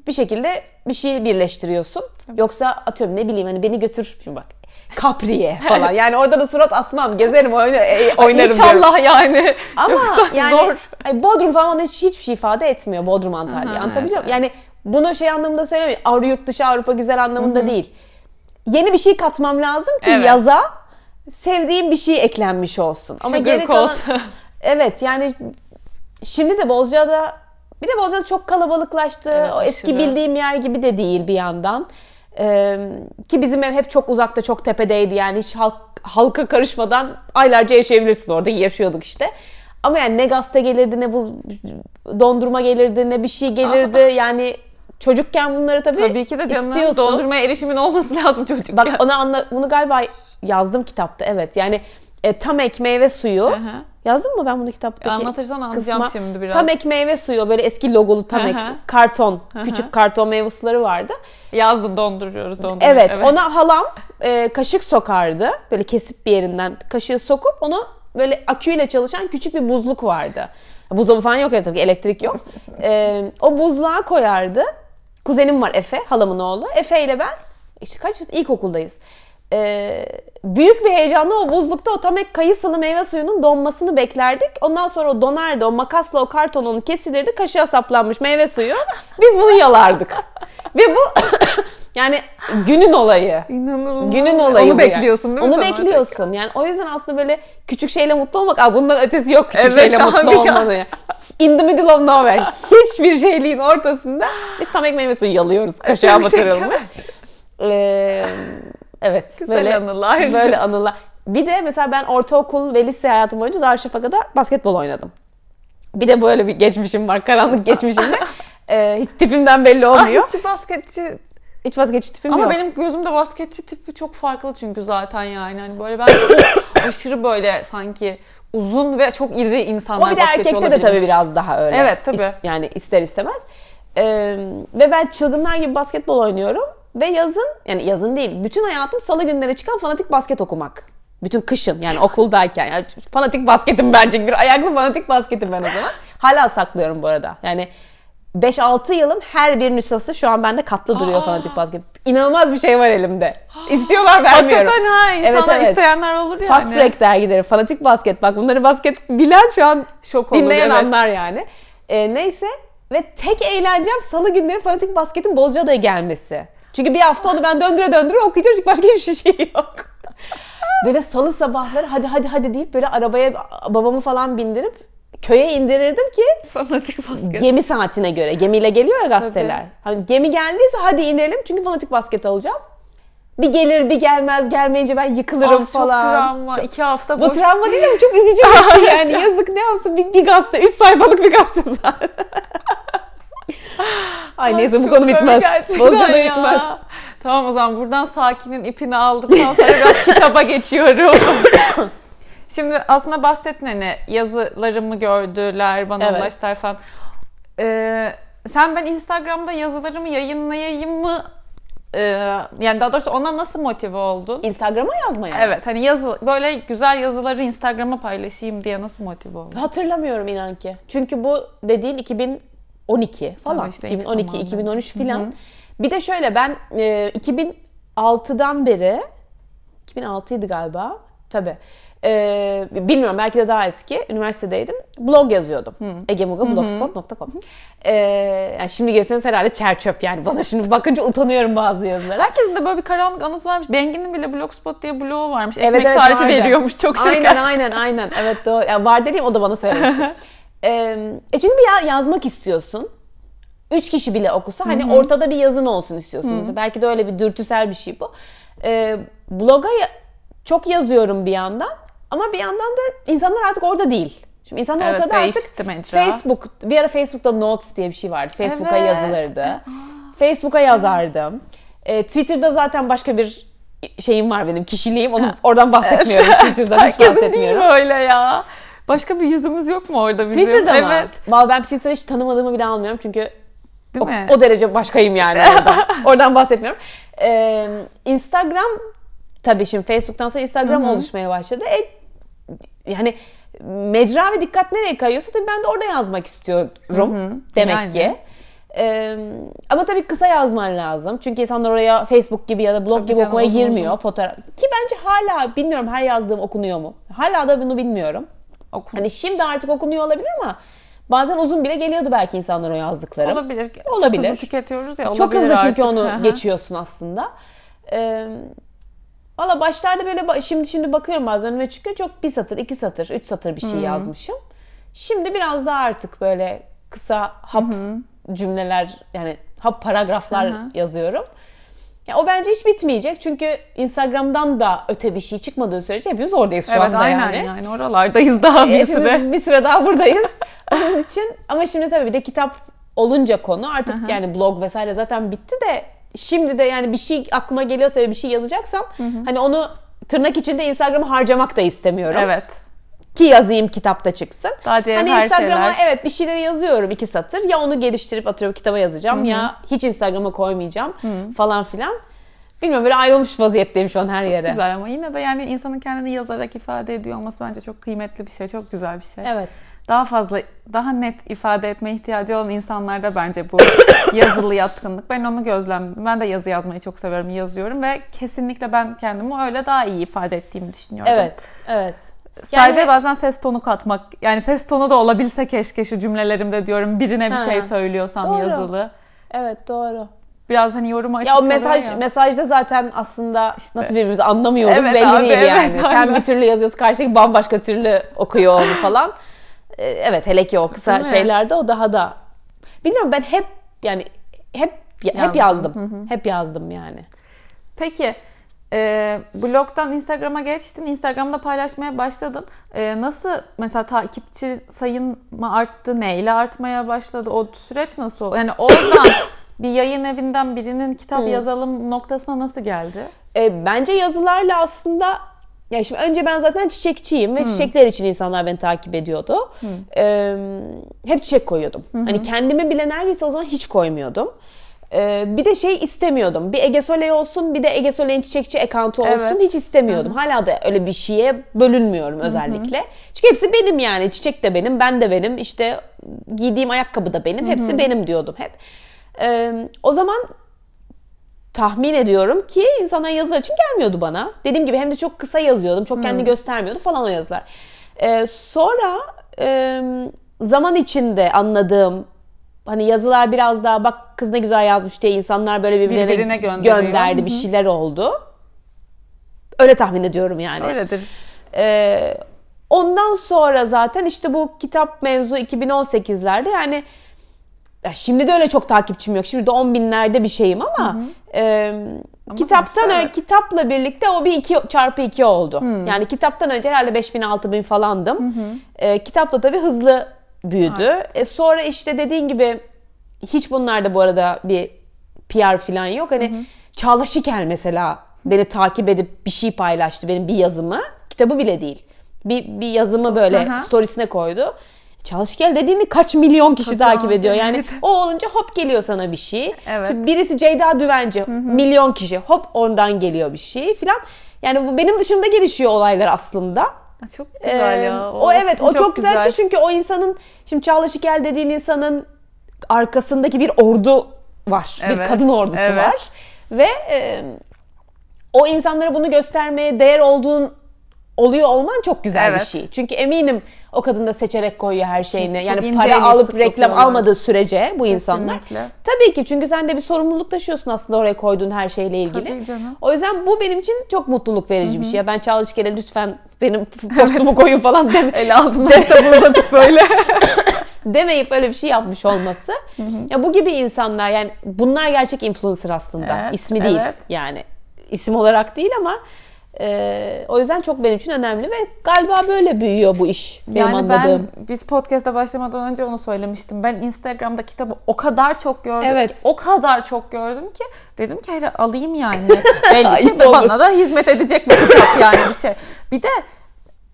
bir şekilde bir şey birleştiriyorsun. Yoksa atıyorum ne bileyim hani beni götür şimdi bak Kapri'ye falan. Yani orada da surat asmam, gezerim, e, oynarım. diyorum. İnşallah yani. Ama yani zor. ay, Bodrum falan hiç hiçbir şey ifade etmiyor Bodrum Antalya. Aha, Anlatabiliyor evet? Yani bunu şey anlamında söylemiyorum. Avrupa yurt dışı Avrupa güzel anlamında değil. Yeni bir şey katmam lazım ki Evet. yaza sevdiğim bir şey eklenmiş olsun. Ama Sugar geri kalan. Evet yani şimdi de Bozcaada bir de Bozcaada çok kalabalıklaştı. Evet, o eski aşırı. bildiğim yer gibi de değil bir yandan. Ee, ki bizim ev hep çok uzakta, çok tepedeydi. Yani hiç halk, halka karışmadan aylarca yaşayabilirsin orada. Yaşıyorduk işte. Ama yani ne gazete gelirdi, ne buz, dondurma gelirdi, ne bir şey gelirdi. Yani çocukken bunları tabii, Tabii ki de canım. istiyorsun. Dondurmaya erişimin olması lazım çocukken. Bak onu anla, bunu galiba yazdım kitapta evet. Yani e, tam ek meyve suyu. Aha. Yazdım mı ben bunu kitaptaki? Anlatırsan anlayacağım kısma? şimdi biraz. Tam ek meyve suyu böyle eski logolu tam ek karton, Aha. küçük karton meyve suları vardı. Yazdım donduruyoruz dondurma. Evet, ona halam e, kaşık sokardı. Böyle kesip bir yerinden kaşığı sokup onu böyle aküyle çalışan küçük bir buzluk vardı. Buzdolabı falan yok evde tabii elektrik yok. E, o buzluğa koyardı. Kuzenim var Efe, halamın oğlu. Efe ile ben işte kaç ilkokuldayız. E, büyük bir heyecanla o buzlukta o tam ek kayısılı meyve suyunun donmasını beklerdik. Ondan sonra o donardı. O makasla o kartonunu kesilirdi. Kaşığa saplanmış meyve suyu. Biz bunu yalardık. Ve bu Yani günün olayı. İnanılmaz. Günün olayı Onu bekliyorsun değil mi? Onu bekliyorsun. Yani o yüzden aslında böyle küçük şeyle mutlu olmak, Aa, bundan ötesi yok küçük Evet, şeyle mutlu ya. ya. In the middle of nowhere. Hiçbir şeyliğin ortasında biz tam ekmeği ve suyu yalıyoruz. Kaşığa şeker. batırılmış. Ee, evet. Güzel böyle, anılar. Böyle anılar. Bir de mesela ben ortaokul ve lise hayatım boyunca Darüşşafaka'da basketbol oynadım. Bir de böyle bir geçmişim var. Karanlık geçmişimde. Ee, hiç tipimden belli olmuyor. Hiç basketçi Hiç vazgeçti tipim Ama yok. benim gözümde basketçi tipi çok farklı çünkü zaten yani. Hani böyle ben aşırı böyle sanki uzun ve çok iri insanlar O bir de basketçi erkekte de olabilir. tabii biraz daha öyle. Evet, tabii. İs- yani ister istemez. Ee, ve ben çılgınlar gibi basketbol oynuyorum. Ve yazın, yani yazın değil, bütün hayatım salı günleri çıkan fanatik basket okumak. Bütün kışın yani okuldayken. Yani fanatik basketim bence. Bir ayaklı fanatik basketim ben o zaman. Hala saklıyorum bu arada. Yani 5-6 yılın her bir nüshası şu an bende katlı duruyor Aa. fanatik basket. İnanılmaz bir şey var elimde. İstiyorlar vermiyorum. Hakikaten ha insanlar Evet, evet. isteyenler olur yani. Fast Break dergileri, fanatik basket. Bak bunları basket bilen şu an Şok olur, dinleyen evet. anlar yani. Ee, neyse ve tek eğlencem salı günleri fanatik basketin Bozcaada'ya gelmesi. Çünkü bir hafta onu ben döndüre döndüre okuyacağım çünkü başka hiçbir şey yok. Böyle salı sabahları hadi hadi hadi deyip böyle arabaya babamı falan bindirip köye indirirdim ki Fanatik basket. gemi saatine göre. Gemiyle geliyor ya gazeteler. Hani gemi geldiyse hadi inelim çünkü fanatik basket alacağım. Bir gelir bir gelmez gelmeyince ben yıkılırım Ah, falan. Çok travma. İki hafta Bu boş. travma değil ama çok üzücü bir şey yani. Yazık ne yapsın bir, bir gazete. Üç sayfalık bir gazete zaten. Ay neyse bu konu bitmez. konu ya. bitmez. Tamam o zaman buradan sakinin ipini aldıktan sonra biraz kitaba geçiyorum. Şimdi aslında bahsettin hani yazılarımı gördüler, bana Evet. ulaştılar falan. Ee, sen ben Instagram'da yazılarımı yayınlayayım mı? Ee, yani daha doğrusu ona nasıl motive oldun? Instagram'a yazmaya. Evet hani yazı böyle güzel yazıları Instagram'a paylaşayım diye nasıl motive oldun? Hatırlamıyorum inan ki. Çünkü bu dediğin 2012 falan. İşte ilk 2012, zamanlar. 2013 filan. Bir de şöyle ben e, 2006'dan beri 2006'ydı galiba. Tabii. E, bilmiyorum belki de daha eski. Üniversitedeydim. Blog yazıyordum. egemuga.blogspot.com e, yani Şimdi gelseniz herhalde çer çöp yani. Bana şimdi bakınca utanıyorum bazı yazılara. Herkesin de böyle bir karanlık anısı varmış. Bengin'in bile Blogspot diye blogu varmış. Ekmek Evet, evet, tarifi vardı. veriyormuş. Çok şeker. Aynen aynen aynen. Evet doğru. Ya var dediğim o da bana söylemişti. E çünkü bir ya- yazmak istiyorsun. Üç kişi bile okusa hani ortada bir yazın olsun istiyorsun. Belki de öyle bir dürtüsel bir şey bu. Ee, bloga çok yazıyorum bir yandan ama bir yandan da insanlar artık orada değil. Şimdi insanlar Evet, olsa da artık mecra. Facebook, bir ara Facebook'ta Notes diye bir şey vardı. Facebook'a Evet. yazılırdı. Facebook'a yazardım. Ee, Twitter'da zaten başka bir şeyim var benim, kişiliğim. Onu oradan bahsetmiyorum. Twitter'dan hiç Herkesin değil bahsetmiyorum. öyle ya? Başka bir yüzümüz yok mu orada bizim? Twitter'da mı? Evet. Vallahi ben Twitter'ı hiç tanımadığımı bile almıyorum çünkü Değil o, mi? o derece başkayım yani oradan. oradan bahsetmiyorum. Ee, Instagram tabii şimdi Facebook'tan sonra Instagram oluşmaya başladı. E, yani mecra ve dikkat nereye kayıyorsa tabii ben de orada yazmak istiyorum demek Yani. ki. Ee, ama tabii kısa yazman lazım. Çünkü insanlar oraya Facebook gibi ya da blog Tabii gibi canım, okumaya uzun girmiyor. uzun. Fotoğraf. Ki bence hala bilmiyorum her yazdığım okunuyor mu? Hala da bunu bilmiyorum. Oku. Hani şimdi artık okunuyor olabilir ama bazen uzun bile geliyordu belki insanlar o yazdıklarım. olabilir. Olabilir. Çok hızlı tüketiyoruz ya. Çok hızlı çünkü artık. onu Hı hı. geçiyorsun aslında. Ee, Valla başlarda böyle şimdi şimdi bakıyorum bazen önüme çıkıyor çok bir satır, iki satır, üç satır bir şey yazmışım. Şimdi biraz daha artık böyle kısa hap cümleler yani hap paragraflar Hı hı. yazıyorum. Ya o bence hiç bitmeyecek çünkü Instagram'dan da öte bir şey çıkmadığı sürece hepimiz oradayız şu Evet anda aynen yani. yani. oralardayız daha bir süre. Hepimiz bir süre daha buradayız. Onun için ama şimdi tabii bir de kitap olunca konu artık yani blog vesaire zaten bitti de şimdi de yani bir şey aklıma geliyorsa ve bir şey yazacaksam hani onu tırnak içinde Instagram'a harcamak da istemiyorum. Evet. Ki yazayım kitapta çıksın. Daha hani cevher Instagram'a şeyler. evet bir şeyleri yazıyorum iki satır. Ya onu geliştirip atıyorum kitaba yazacağım ya hiç Instagram'a koymayacağım falan filan. Bilmiyorum böyle ayrılmış vaziyetteyim şu an her yere. Güzel ama yine de yani insanın kendini yazarak ifade ediyor olması bence çok kıymetli bir şey, çok güzel bir şey. Evet. Daha fazla, daha net ifade etme ihtiyacı olan insanlarda bence bu yazılı yatkınlık. Ben onu gözlemledim. Ben de yazı yazmayı çok seviyorum, yazıyorum ve kesinlikle ben kendimi öyle daha iyi ifade ettiğimi düşünüyorum. Evet. Evet. Sadece Yani- bazen ses tonu katmak, yani ses tonu da olabilse keşke şu cümlelerimde diyorum birine bir Ha, şey söylüyorsam doğru. yazılı. Evet doğru. biraz hani yoruma açık Ya o mesaj ya. mesajda zaten aslında nasıl birbirimizi anlamıyoruz Evet belli abi, değil evet, yani. Sen aynen. bir türlü yazıyorsun karşıdaki bambaşka türlü okuyor onu falan. Ee, Evet hele ki o kısa Değil mi? şeylerde o daha da bilmiyorum ben hep yani hep hep Yazdım. yazdım. Hep yazdım yani. Peki e, blogdan Instagram'a geçtin. Instagram'da paylaşmaya başladın. E, nasıl mesela takipçi sayın mı arttı? Neyle artmaya başladı? O süreç nasıl oldu? Yani oradan bir yayın evinden birinin kitap yazalım noktasına nasıl geldi? E, bence yazılarla aslında ya şimdi önce ben zaten çiçekçiyim ve çiçekler için insanlar beni takip ediyordu. E, hep çiçek koyuyordum. Hani kendimi bile neredeyse o zaman hiç koymuyordum. E, bir de şey istemiyordum. Bir Ege Soley olsun bir de Ege Soley'in çiçekçi account'u olsun Evet. hiç istemiyordum. Hala da öyle bir şeye bölünmüyorum özellikle. Çünkü hepsi benim yani. Çiçek de benim, ben de benim. işte giydiğim ayakkabı da benim. Hepsi benim diyordum hep. E, o zaman tahmin ediyorum ki insanlar yazılar için gelmiyordu bana. Dediğim gibi hem de çok kısa yazıyordum. Çok kendi göstermiyordu falan o yazılar. Ee, sonra e, zaman içinde anladığım hani yazılar biraz daha bak kız ne güzel yazmış diye insanlar böyle birbirlerine Birbirine gönderdi Hı bir hı. şeyler oldu. Öyle tahmin ediyorum yani. Öyledir. Ee, ondan sonra zaten işte bu kitap mevzu 2018'lerde yani ya şimdi de öyle çok takipçim yok. Şimdi de 10 binlerde bir şeyim ama, e, kitaptan sonuçta ö- kitapla birlikte o bir iki çarpı 2 oldu. Yani kitaptan önce herhalde 5000 6000 falandım. E, kitapla tabii hızlı büyüdü. E, sonra işte dediğin gibi hiç bunlarda bu arada bir PR falan yok. Hani Çağla Şikel mesela beni takip edip bir şey paylaştı benim bir yazımı. Kitabı bile değil. Bir, bir yazımı böyle Hı hı. storiesine koydu. Çağla Şikel dediğini kaç milyon kişi Tabii takip abi, ediyor. Yani evet. o olunca hop geliyor sana bir şey. Evet. Şimdi birisi Ceyda Düvenci milyon kişi hop oradan geliyor bir şey filan. Yani bu benim dışımda gelişiyor olaylar aslında. Çok güzel Ee, ya. O, evet o kısmı çok, güzel, bir şey çünkü o insanın şimdi Çağla Şikel dediğin insanın arkasındaki bir ordu var. Bir Evet, kadın ordusu evet. var. Ve e, o insanlara bunu göstermeye değer olduğun oluyor olman çok güzel bir Evet. şey. Çünkü eminim o kadın da seçerek koyuyor her şeyini. Çok yani ince para alıp reklam dokuyorlar. almadığı sürece bu insanlar. Kesinlikle. Tabii ki çünkü sen de bir sorumluluk taşıyorsun aslında oraya koyduğun her şeyle ilgili. Tabii canım. O yüzden bu benim için çok mutluluk verici bir şey. Ben Çağla Şikel'e lütfen benim postumu koyun falan deme. El kitabı uzatıp böyle. demeyip öyle bir şey yapmış olması. ya bu gibi insanlar yani bunlar gerçek influencer aslında. Evet, İsmi değil evet. yani. isim olarak değil ama e, o yüzden çok benim için önemli ve galiba böyle büyüyor bu iş. Benim Yani anladığım. ben biz podcast'a başlamadan önce onu söylemiştim. Ben Instagram'da kitabı o kadar çok gördüm Evet. ki, o kadar çok gördüm ki dedim ki hele alayım yani. Belli ki bana da hizmet edecek bir kitap yani bir şey. Bir de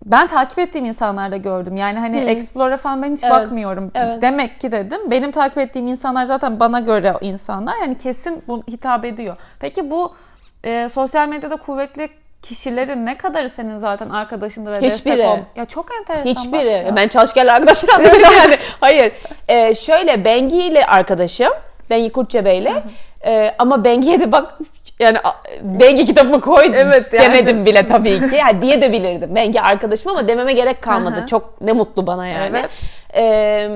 ben takip ettiğim insanlarda gördüm. Yani hani Explore falan ben hiç Evet. bakmıyorum. Evet. Demek ki dedim benim takip ettiğim insanlar zaten bana göre insanlar. Yani kesin bu hitap ediyor. Peki bu e, sosyal medyada kuvvetli kişilerin ne kadarı senin zaten arkadaşındı ve Hiçbiri. destek ol? Ya çok enteresan. Hiçbiri. ya. Ben çalışkenle arkadaş falan değilim yani. Hayır. Ee, şöyle Bengi ile arkadaşım. Bengi Kurtçebe'yle. Ee, ama Bengi'ye de bak yani Bengi kitabımı koy Evet, yani. demedim bile tabii ki. Yani diye de bilirdim. Bengi arkadaşım ama dememe gerek kalmadı. Çok ne mutlu bana yani. Evet. Ee,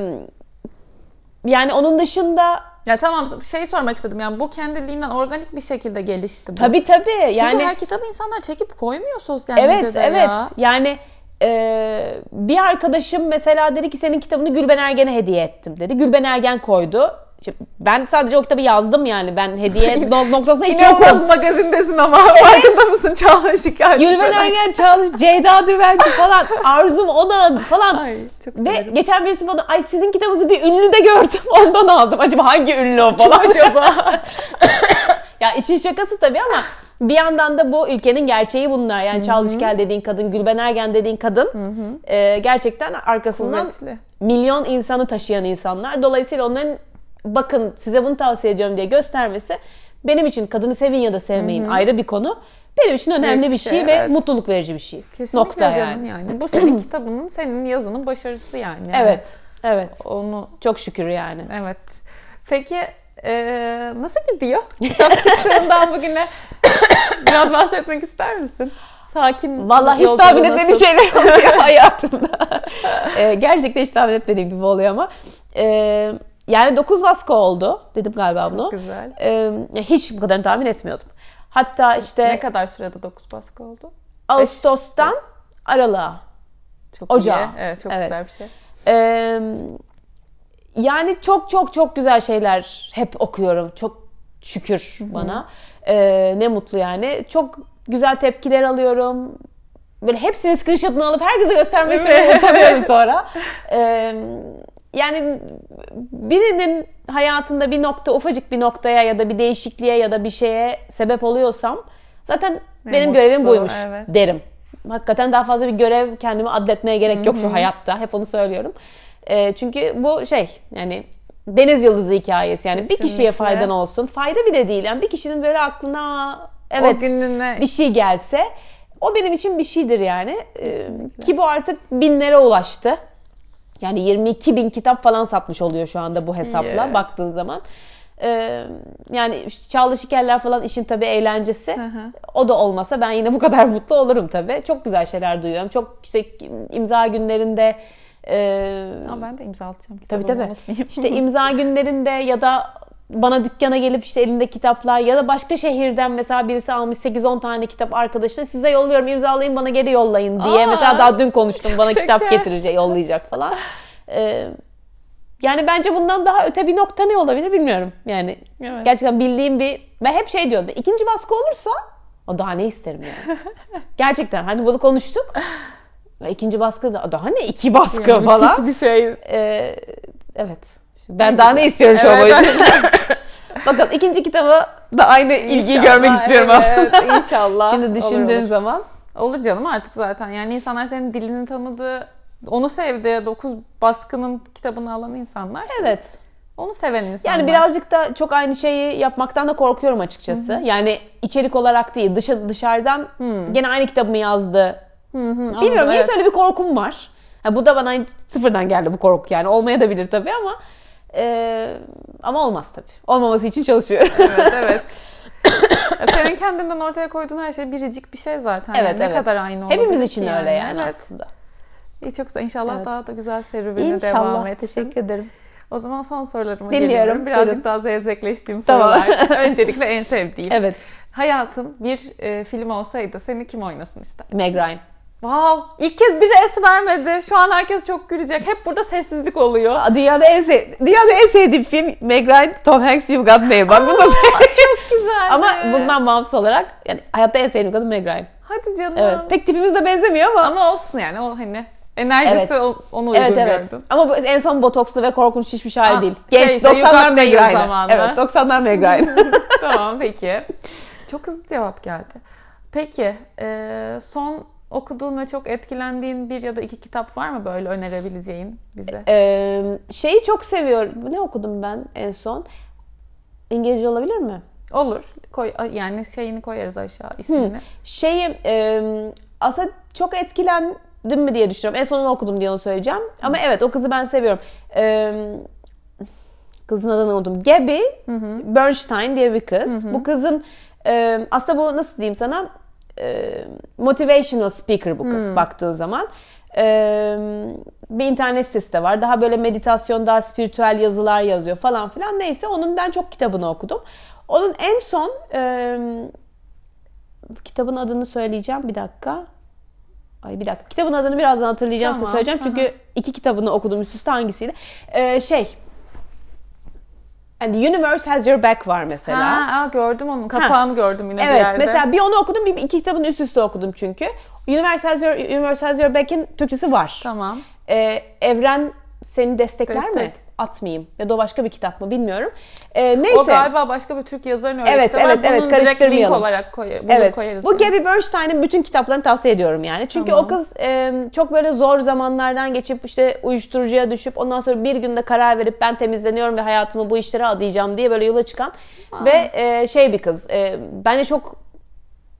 yani onun dışında Ya tamam şey sormak istedim yani bu kendiliğinden organik bir şekilde gelişti bu. tabii tabii Çünkü yani her kitabı insanlar çekip koymuyor sosyal Evet medyada evet. ya. Yani e, bir arkadaşım mesela dedi ki senin kitabını Gülben Ergen'e hediye ettim dedi. Gülben Ergen koydu. Ben sadece o kitabı yazdım yani. Ben hediye no- noktasına hiç İnanılmaz yokum. magazindesin ama farkında mısın Çağla Şikayet? Gülben Ergen, Çalış, Ceyda Düvenci falan, Arzum Onan falan. Ay çok Ve severim. geçen birisi bana ay sizin kitabınızı bir ünlü de gördüm ondan aldım. Acaba hangi ünlü o falan acaba? ya işin şakası tabii ama bir yandan da bu ülkenin gerçeği bunlar. Yani Çalışkel dediğin kadın, Gülben Ergen dediğin kadın e, gerçekten arkasından Kuvvetli. milyon insanı taşıyan insanlar. Dolayısıyla onların bakın size bunu tavsiye ediyorum diye göstermesi benim için kadını sevin ya da sevmeyin ayrı bir konu. Benim için önemli Büyük bir şey, şey, ve evet. mutluluk verici bir şey. Kesinlikle Nokta canım yani. yani. Bu senin kitabının, senin yazının başarısı yani. Evet. Evet. Onu Çok şükür yani. evet. Peki eee, nasıl gidiyor? Kitap çıktığından bugüne biraz bahsetmek ister misin? Sakin. Vallahi hiç tahmin etmediğim şeyler oluyor hayatımda. Ee, gerçekten hiç tahmin etmediğim gibi oluyor ama. Ee, yani 9 baskı oldu. Dedim galiba bunu. Çok güzel. Ee, hiç bu kadarını tahmin etmiyordum. Hatta işte Ne kadar sürede 9 baskı oldu? Ağustos'tan Aralık'a. Çok Ocağı. iyi. Evet çok Evet. güzel bir şey. Ee, yani çok çok çok güzel şeyler hep okuyorum. Çok şükür bana. Ee, ne mutlu yani. Çok güzel tepkiler alıyorum. Böyle hepsini screenshot'ını alıp herkese göstermesine Evet. utanıyorum sonra. Ee, yani birinin hayatında bir nokta, ufacık bir noktaya ya da bir değişikliğe ya da bir şeye sebep oluyorsam zaten Ne benim mutlu, görevim buymuş evet. derim. Hakikaten daha fazla bir görev kendimi adletmeye gerek yok şu hayatta. Hep onu söylüyorum. Ee, çünkü bu şey yani deniz yıldızı hikayesi yani bir kişiye Kesinlikle. faydan olsun. Fayda bile değil. Yani bir kişinin böyle aklına evet gününe bir şey gelse o benim için bir şeydir yani. Ee, Kesinlikle. ki bu artık binlere ulaştı. Yani 22 bin kitap falan satmış oluyor şu anda bu hesapla iyi. baktığın zaman. Ee, yani Çağla Şikerler falan işin tabii eğlencesi. Hı hı. O da olmasa ben yine bu kadar mutlu olurum tabii. Çok güzel şeyler duyuyorum. Çok işte imza günlerinde e, Aa, ben de imza atacağım Tabii tabii. unutmayayım. İşte imza günlerinde ya da bana dükkana gelip işte elinde kitaplar ya da başka şehirden mesela birisi almış 8-10 tane kitap arkadaşına size yolluyorum imzalayın bana geri yollayın diye. Aa, mesela daha dün konuştum bana çok kitap şeker. getirecek yollayacak falan. Ee, yani bence bundan daha öte bir nokta ne olabilir bilmiyorum. Yani Evet. gerçekten bildiğim bir ben hep şey diyordum ikinci baskı olursa o daha ne isterim yani. gerçekten hani bunu konuştuk. Ve ikinci baskı da daha ne iki baskı Yani falan. bir şey. Ee, evet. Ben daha ne istiyorum şu Evet. Bakalım ikinci kitabı da aynı ilgiyi İnşallah, görmek istiyorum evet, aslında. İnşallah. Şimdi düşündüğün Olur, olur. zaman. Olur canım artık zaten. Yani insanlar senin dilini tanıdı, onu sevdi. 9 baskının kitabını alan insanlar. Evet. Onu seven insanlar. Yani birazcık da çok aynı şeyi yapmaktan da korkuyorum açıkçası. Yani içerik olarak değil, dışa, dışarıdan gene aynı kitabımı yazdı. Hı hı, anladım, Bilmiyorum evet. öyle bir korkum var. Ha, bu da bana sıfırdan geldi bu korku yani. Olmaya da bilir tabii ama e, ama olmaz tabii. Olmaması için çalışıyorum. Evet evet. Senin kendinden ortaya koyduğun her şey biricik bir şey zaten. evet yani. Ne evet. kadar aynı olabilir Hepimiz için öyle yani Evet. aslında. İyi çok güzel. İnşallah Evet. daha da güzel serüveni devam İnşallah. etsin. Teşekkür ederim. O zaman son sorularıma Dinliyorum, geliyorum. Birazcık buyurun. daha zevzekleştiğim Tamam. sorular. Öncelikle en sevdiğim. Evet. Hayatın bir e, film olsaydı seni kim oynasın ister? Meg Ryan. Wow! İlk kez biri es vermedi. Şu an herkes çok gülecek. Hep burada sessizlik oluyor. Dünyada en, sev dünyada en sevdiğim film Meg Ryan, Tom Hanks, You Got Mail. Bak bunu çok güzel. Ama bundan bağımsız olarak yani hayatta en sevdiğim kadın Meg Ryan. Hadi canım. Evet. Pek tipimiz de benzemiyor ama. Ama olsun yani o hani enerjisi Evet. onu uygun evet evet. gördüm. Ama en son botokslu ve korkunç hali Aa, değil. şey Genç işte, You 90'lar Got Meg Ryan. Evet 90'lar Meg Ryan. tamam peki. Çok hızlı cevap geldi. Peki e, son okuduğun ve çok etkilendiğin bir ya da iki kitap var mı böyle önerebileceğin bize? Ee, şeyi çok seviyorum. Ne okudum ben en son? İngilizce olabilir mi? Olur. Koy, yani şeyini koyarız aşağı ismini. Şeyi e, aslında çok etkilendim mi diye düşünüyorum. En sonunu okudum diye onu söyleyeceğim. Ama evet o kızı ben seviyorum. E, kızın adını unuttum. Gabby Bernstein diye bir kız. Bu kızın e, aslında bu nasıl diyeyim sana e, motivational speaker bu kız baktığın zaman. E, bir internet sitesi de var. Daha böyle meditasyon, daha spiritüel yazılar yazıyor falan filan. Neyse onun ben çok kitabını okudum. Onun en son e, kitabın adını söyleyeceğim bir dakika. Ay bir dakika. Kitabın adını birazdan hatırlayacağım size Tamam, söyleyeceğim. Çünkü iki kitabını okudum üst üste hangisiydi? Ee, şey And the Universe Has Your Back var mesela. Ha, aa, gördüm onun kapağını gördüm yine bir evet yerde. mesela bir onu okudum bir iki kitabını üst üste okudum çünkü. Universe Has Your, Universe Has Your Back'in Türkçesi var. Tamam. Ee, Evren seni destekler mi? Atmayayım. Ya da başka bir kitap mı bilmiyorum. Ee, neyse. O galiba başka bir Türk yazarın öyle Evet, evet, evet, Bunun direkt link karıştırmayalım. olarak koy, bulur Evet. koyarız. Bu Gabby Bernstein'in bütün kitaplarını tavsiye ediyorum yani. Çünkü Tamam. o kız e, çok böyle zor zamanlardan geçip işte uyuşturucuya düşüp ondan sonra bir günde karar verip ben temizleniyorum ve hayatımı bu işlere adayacağım diye böyle yola çıkan ve e, şey bir kız. E, bence çok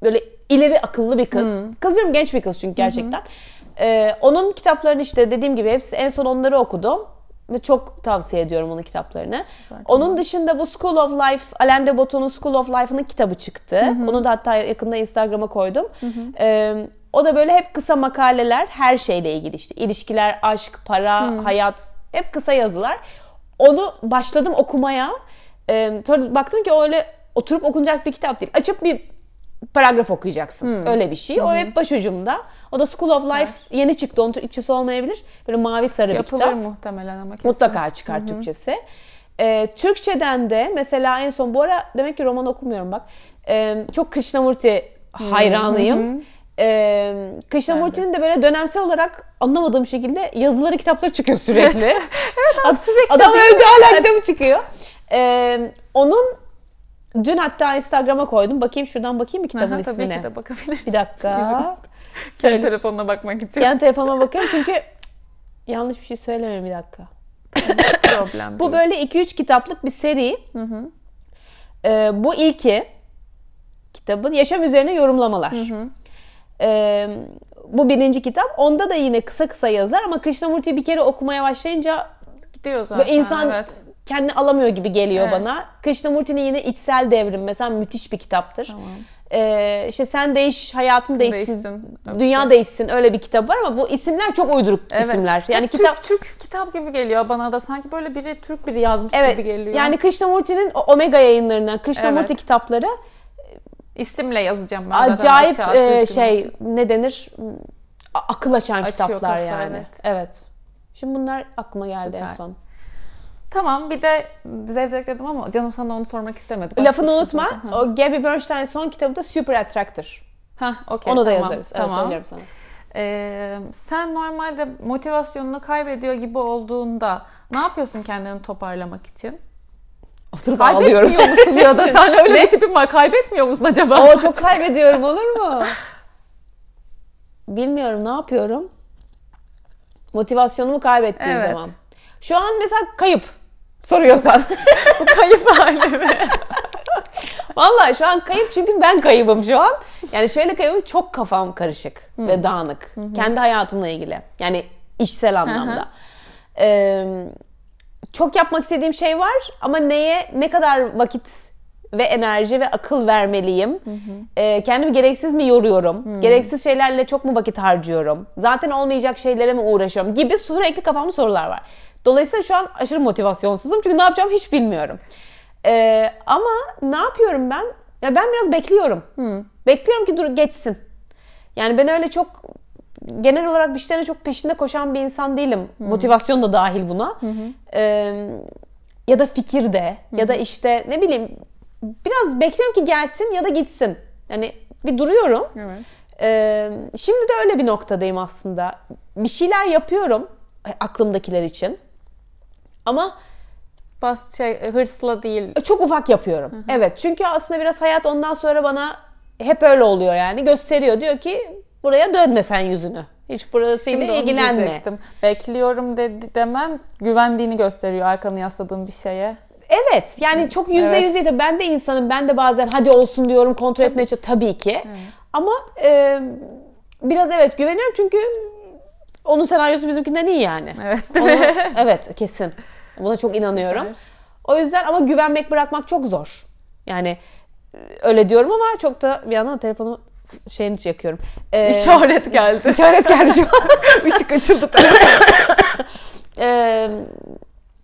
böyle ileri akıllı bir kız. Kız diyorum genç bir kız çünkü gerçekten. E, onun kitaplarını işte dediğim gibi hepsi en son onları okudum. Ve çok tavsiye ediyorum onun kitaplarını. Onun dışında bu School of Life, Alain de Botton'un School of Life'ının kitabı çıktı. Onu da hatta yakında Instagram'a koydum. Ee, o da böyle hep kısa makaleler, her şeyle ilgili işte. İlişkiler, aşk, para, hayat, hep kısa yazılar. onu başladım okumaya. Ee, sonra baktım ki o öyle oturup okunacak bir kitap değil. Açıp bir paragraf okuyacaksın. Öyle bir şey. O hep başucumda. O da School of Life yeni çıktı. Onun Türkçesi olmayabilir. Böyle mavi sarı bir Yapılır kitap. muhtemelen ama kesin. Mutlaka çıkar Türkçesi. Ee, Türkçeden de mesela en son bu ara demek ki roman okumuyorum bak. Ee, çok Krishnamurti hayranıyım. Ee, Krishnamurti'nin de böyle dönemsel olarak anlamadığım şekilde yazıları kitapları çıkıyor sürekli. evet abi, sürekli Adam değil öldü hala kitabı çıkıyor. Ee, onun dün hatta Instagram'a koydum. Bakayım şuradan bakayım bir kitabın Aha, tabii ismine. ki de bakabiliriz. Bir dakika. Kendi telefonuna bakmak için. Kendi telefonuma bakıyorum çünkü yanlış bir şey söylemeyeyim bir dakika. problem Bu böyle 2-3 kitaplık bir seri. Ee, bu ilki kitabın yaşam üzerine yorumlamalar. Ee, bu birinci kitap. Onda da yine kısa kısa yazılar ama Krishnamurti'yi bir kere okumaya başlayınca Gidiyor zaten. böyle insan evet. Kendini alamıyor gibi geliyor Evet. bana. Krishnamurti'nin yine içsel devrim mesela müthiş bir kitaptır. Tamam. Ee, işte sen değiş, hayatın değişsin, Değişsin. Dünya şey. değişsin öyle bir kitap var ama bu isimler çok uyduruk Evet. isimler. Yani kitap Türk, kitap gibi geliyor bana da. Sanki böyle biri Türk biri yazmış Evet. gibi geliyor. Yani Krishnamurti'nin Omega yayınlarından Krishnamurti Evet. kitapları isimle yazacağım ben. acayip e, şey ne denir? Akıl açan Açıyor kitaplar yani. evet. Evet. Şimdi bunlar aklıma geldi en Süper. son. Tamam bir de zevzekledim ama canım sana onu sormak istemedi. Başka Lafını şey unutma. Ha. O Gabby Bernstein son kitabı da Super Attractor. Ha, okey, Onu da tamam, yazarız. Evet, Tamam. söylerim sana. Ee, sen normalde motivasyonunu kaybediyor gibi olduğunda ne yapıyorsun kendini toparlamak için? Oturup ağlıyorum. Kaybetmiyor musun ya da sen öyle bir tipin var kaybetmiyor musun acaba? Oo çok kaybediyorum olur mu? Bilmiyorum ne yapıyorum. Motivasyonumu kaybettiğim Evet. zaman. Şu an mesela kayıp soruyorsan. Bu kayıp hali mi? Vallahi şu an kayıp çünkü ben kaybım şu an. Yani şöyle kaybım çok kafam karışık ve dağınık. Kendi hayatımla ilgili. Yani işsel anlamda. Ee, çok yapmak istediğim şey var ama neye ne kadar vakit ve enerji ve akıl vermeliyim? Ee, kendimi gereksiz mi yoruyorum? Gereksiz şeylerle çok mu vakit harcıyorum? Zaten olmayacak şeylere mi uğraşıyorum? Gibi sürekli kafamda sorular var. Dolayısıyla şu an aşırı motivasyonsuzum çünkü ne yapacağımı hiç bilmiyorum. Ee, ama ne yapıyorum ben? Ya ben biraz bekliyorum. Bekliyorum ki dur geçsin. Yani ben öyle çok genel olarak bir şeylerin çok peşinde koşan bir insan değilim. Motivasyon da dahil buna. Ee, ya da fikirde ya da işte ne bileyim biraz bekliyorum ki gelsin ya da gitsin. Yani bir duruyorum. Evet. Ee, şimdi de öyle bir noktadayım aslında. Bir şeyler yapıyorum e, aklımdakiler için. Ama Bas şey hırsla değil. çok ufak yapıyorum. Evet. Çünkü aslında biraz hayat ondan sonra bana hep öyle oluyor yani. Gösteriyor. Diyor ki buraya dönme sen yüzünü. Hiç burasıyla Şimdi ilgilenme. diyecektim. Bekliyorum dedi demen güvendiğini gösteriyor arkanı yasladığın bir şeye. Evet. Yani çok yüzde yüz de Ben de insanım. Ben de bazen hadi olsun diyorum. Kontrol etmeye çalışıyorum. Tabii ki. Ama e, biraz evet güveniyorum çünkü onun senaryosu bizimkinden iyi yani. Evet Onu- evet kesin. Buna çok inanıyorum. Süper. O yüzden ama güvenmek bırakmak çok zor. Yani e, öyle diyorum ama çok da bir yandan telefonu şeyini yakıyorum. Ee, İşaret geldi. işaret geldi şu an. Işık açıldı. Ee,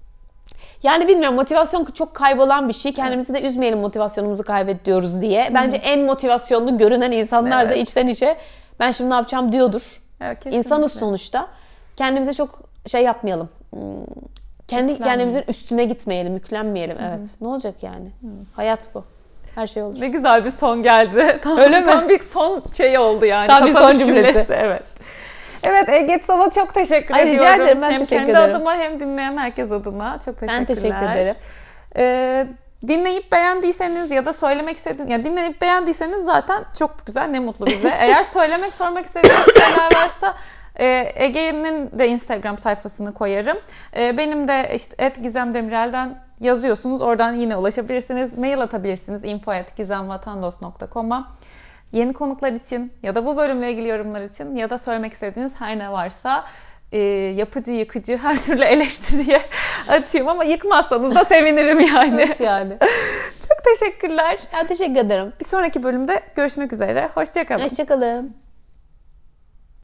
yani bilmiyorum motivasyon çok kaybolan bir şey. Kendimizi de üzmeyelim motivasyonumuzu kaybediyoruz diye. Bence en motivasyonlu görünen insanlar da Evet. içten içe ben şimdi ne yapacağım diyordur. Evet, kesinlikle. İnsanız sonuçta. Kendimize çok şey yapmayalım. Kendi kendimizin üstüne gitmeyelim, yüklenmeyelim. Evet. Ne olacak yani? Hayat bu. Her şey olur. Ne güzel bir son geldi. Tam, Öyle mi? Tam bir son şey oldu yani. Tam bir son cümlesi. Evet. Evet Ege sana çok teşekkür Ay, rica ediyorum. ederim, ben hem teşekkür kendi ederim. adıma hem dinleyen herkes adına çok teşekkürler. Ben teşekkür ederim. Ee, dinleyip beğendiyseniz ya da söylemek istediğiniz, ya dinleyip beğendiyseniz zaten çok güzel ne mutlu bize. Eğer söylemek sormak istediğiniz şeyler varsa e, Ege'nin de Instagram sayfasını koyarım. E, benim de işte et Gizem Demirel'den yazıyorsunuz. Oradan yine ulaşabilirsiniz. Mail atabilirsiniz. info.gizemvatandos.com'a Yeni konuklar için ya da bu bölümle ilgili yorumlar için ya da söylemek istediğiniz her ne varsa e, yapıcı, yıkıcı her türlü eleştiriye açayım ama yıkmazsanız da sevinirim yani. Evet yani. Çok teşekkürler. Ya teşekkür ederim. Bir sonraki bölümde görüşmek üzere. Hoşçakalın. Hoşçakalın.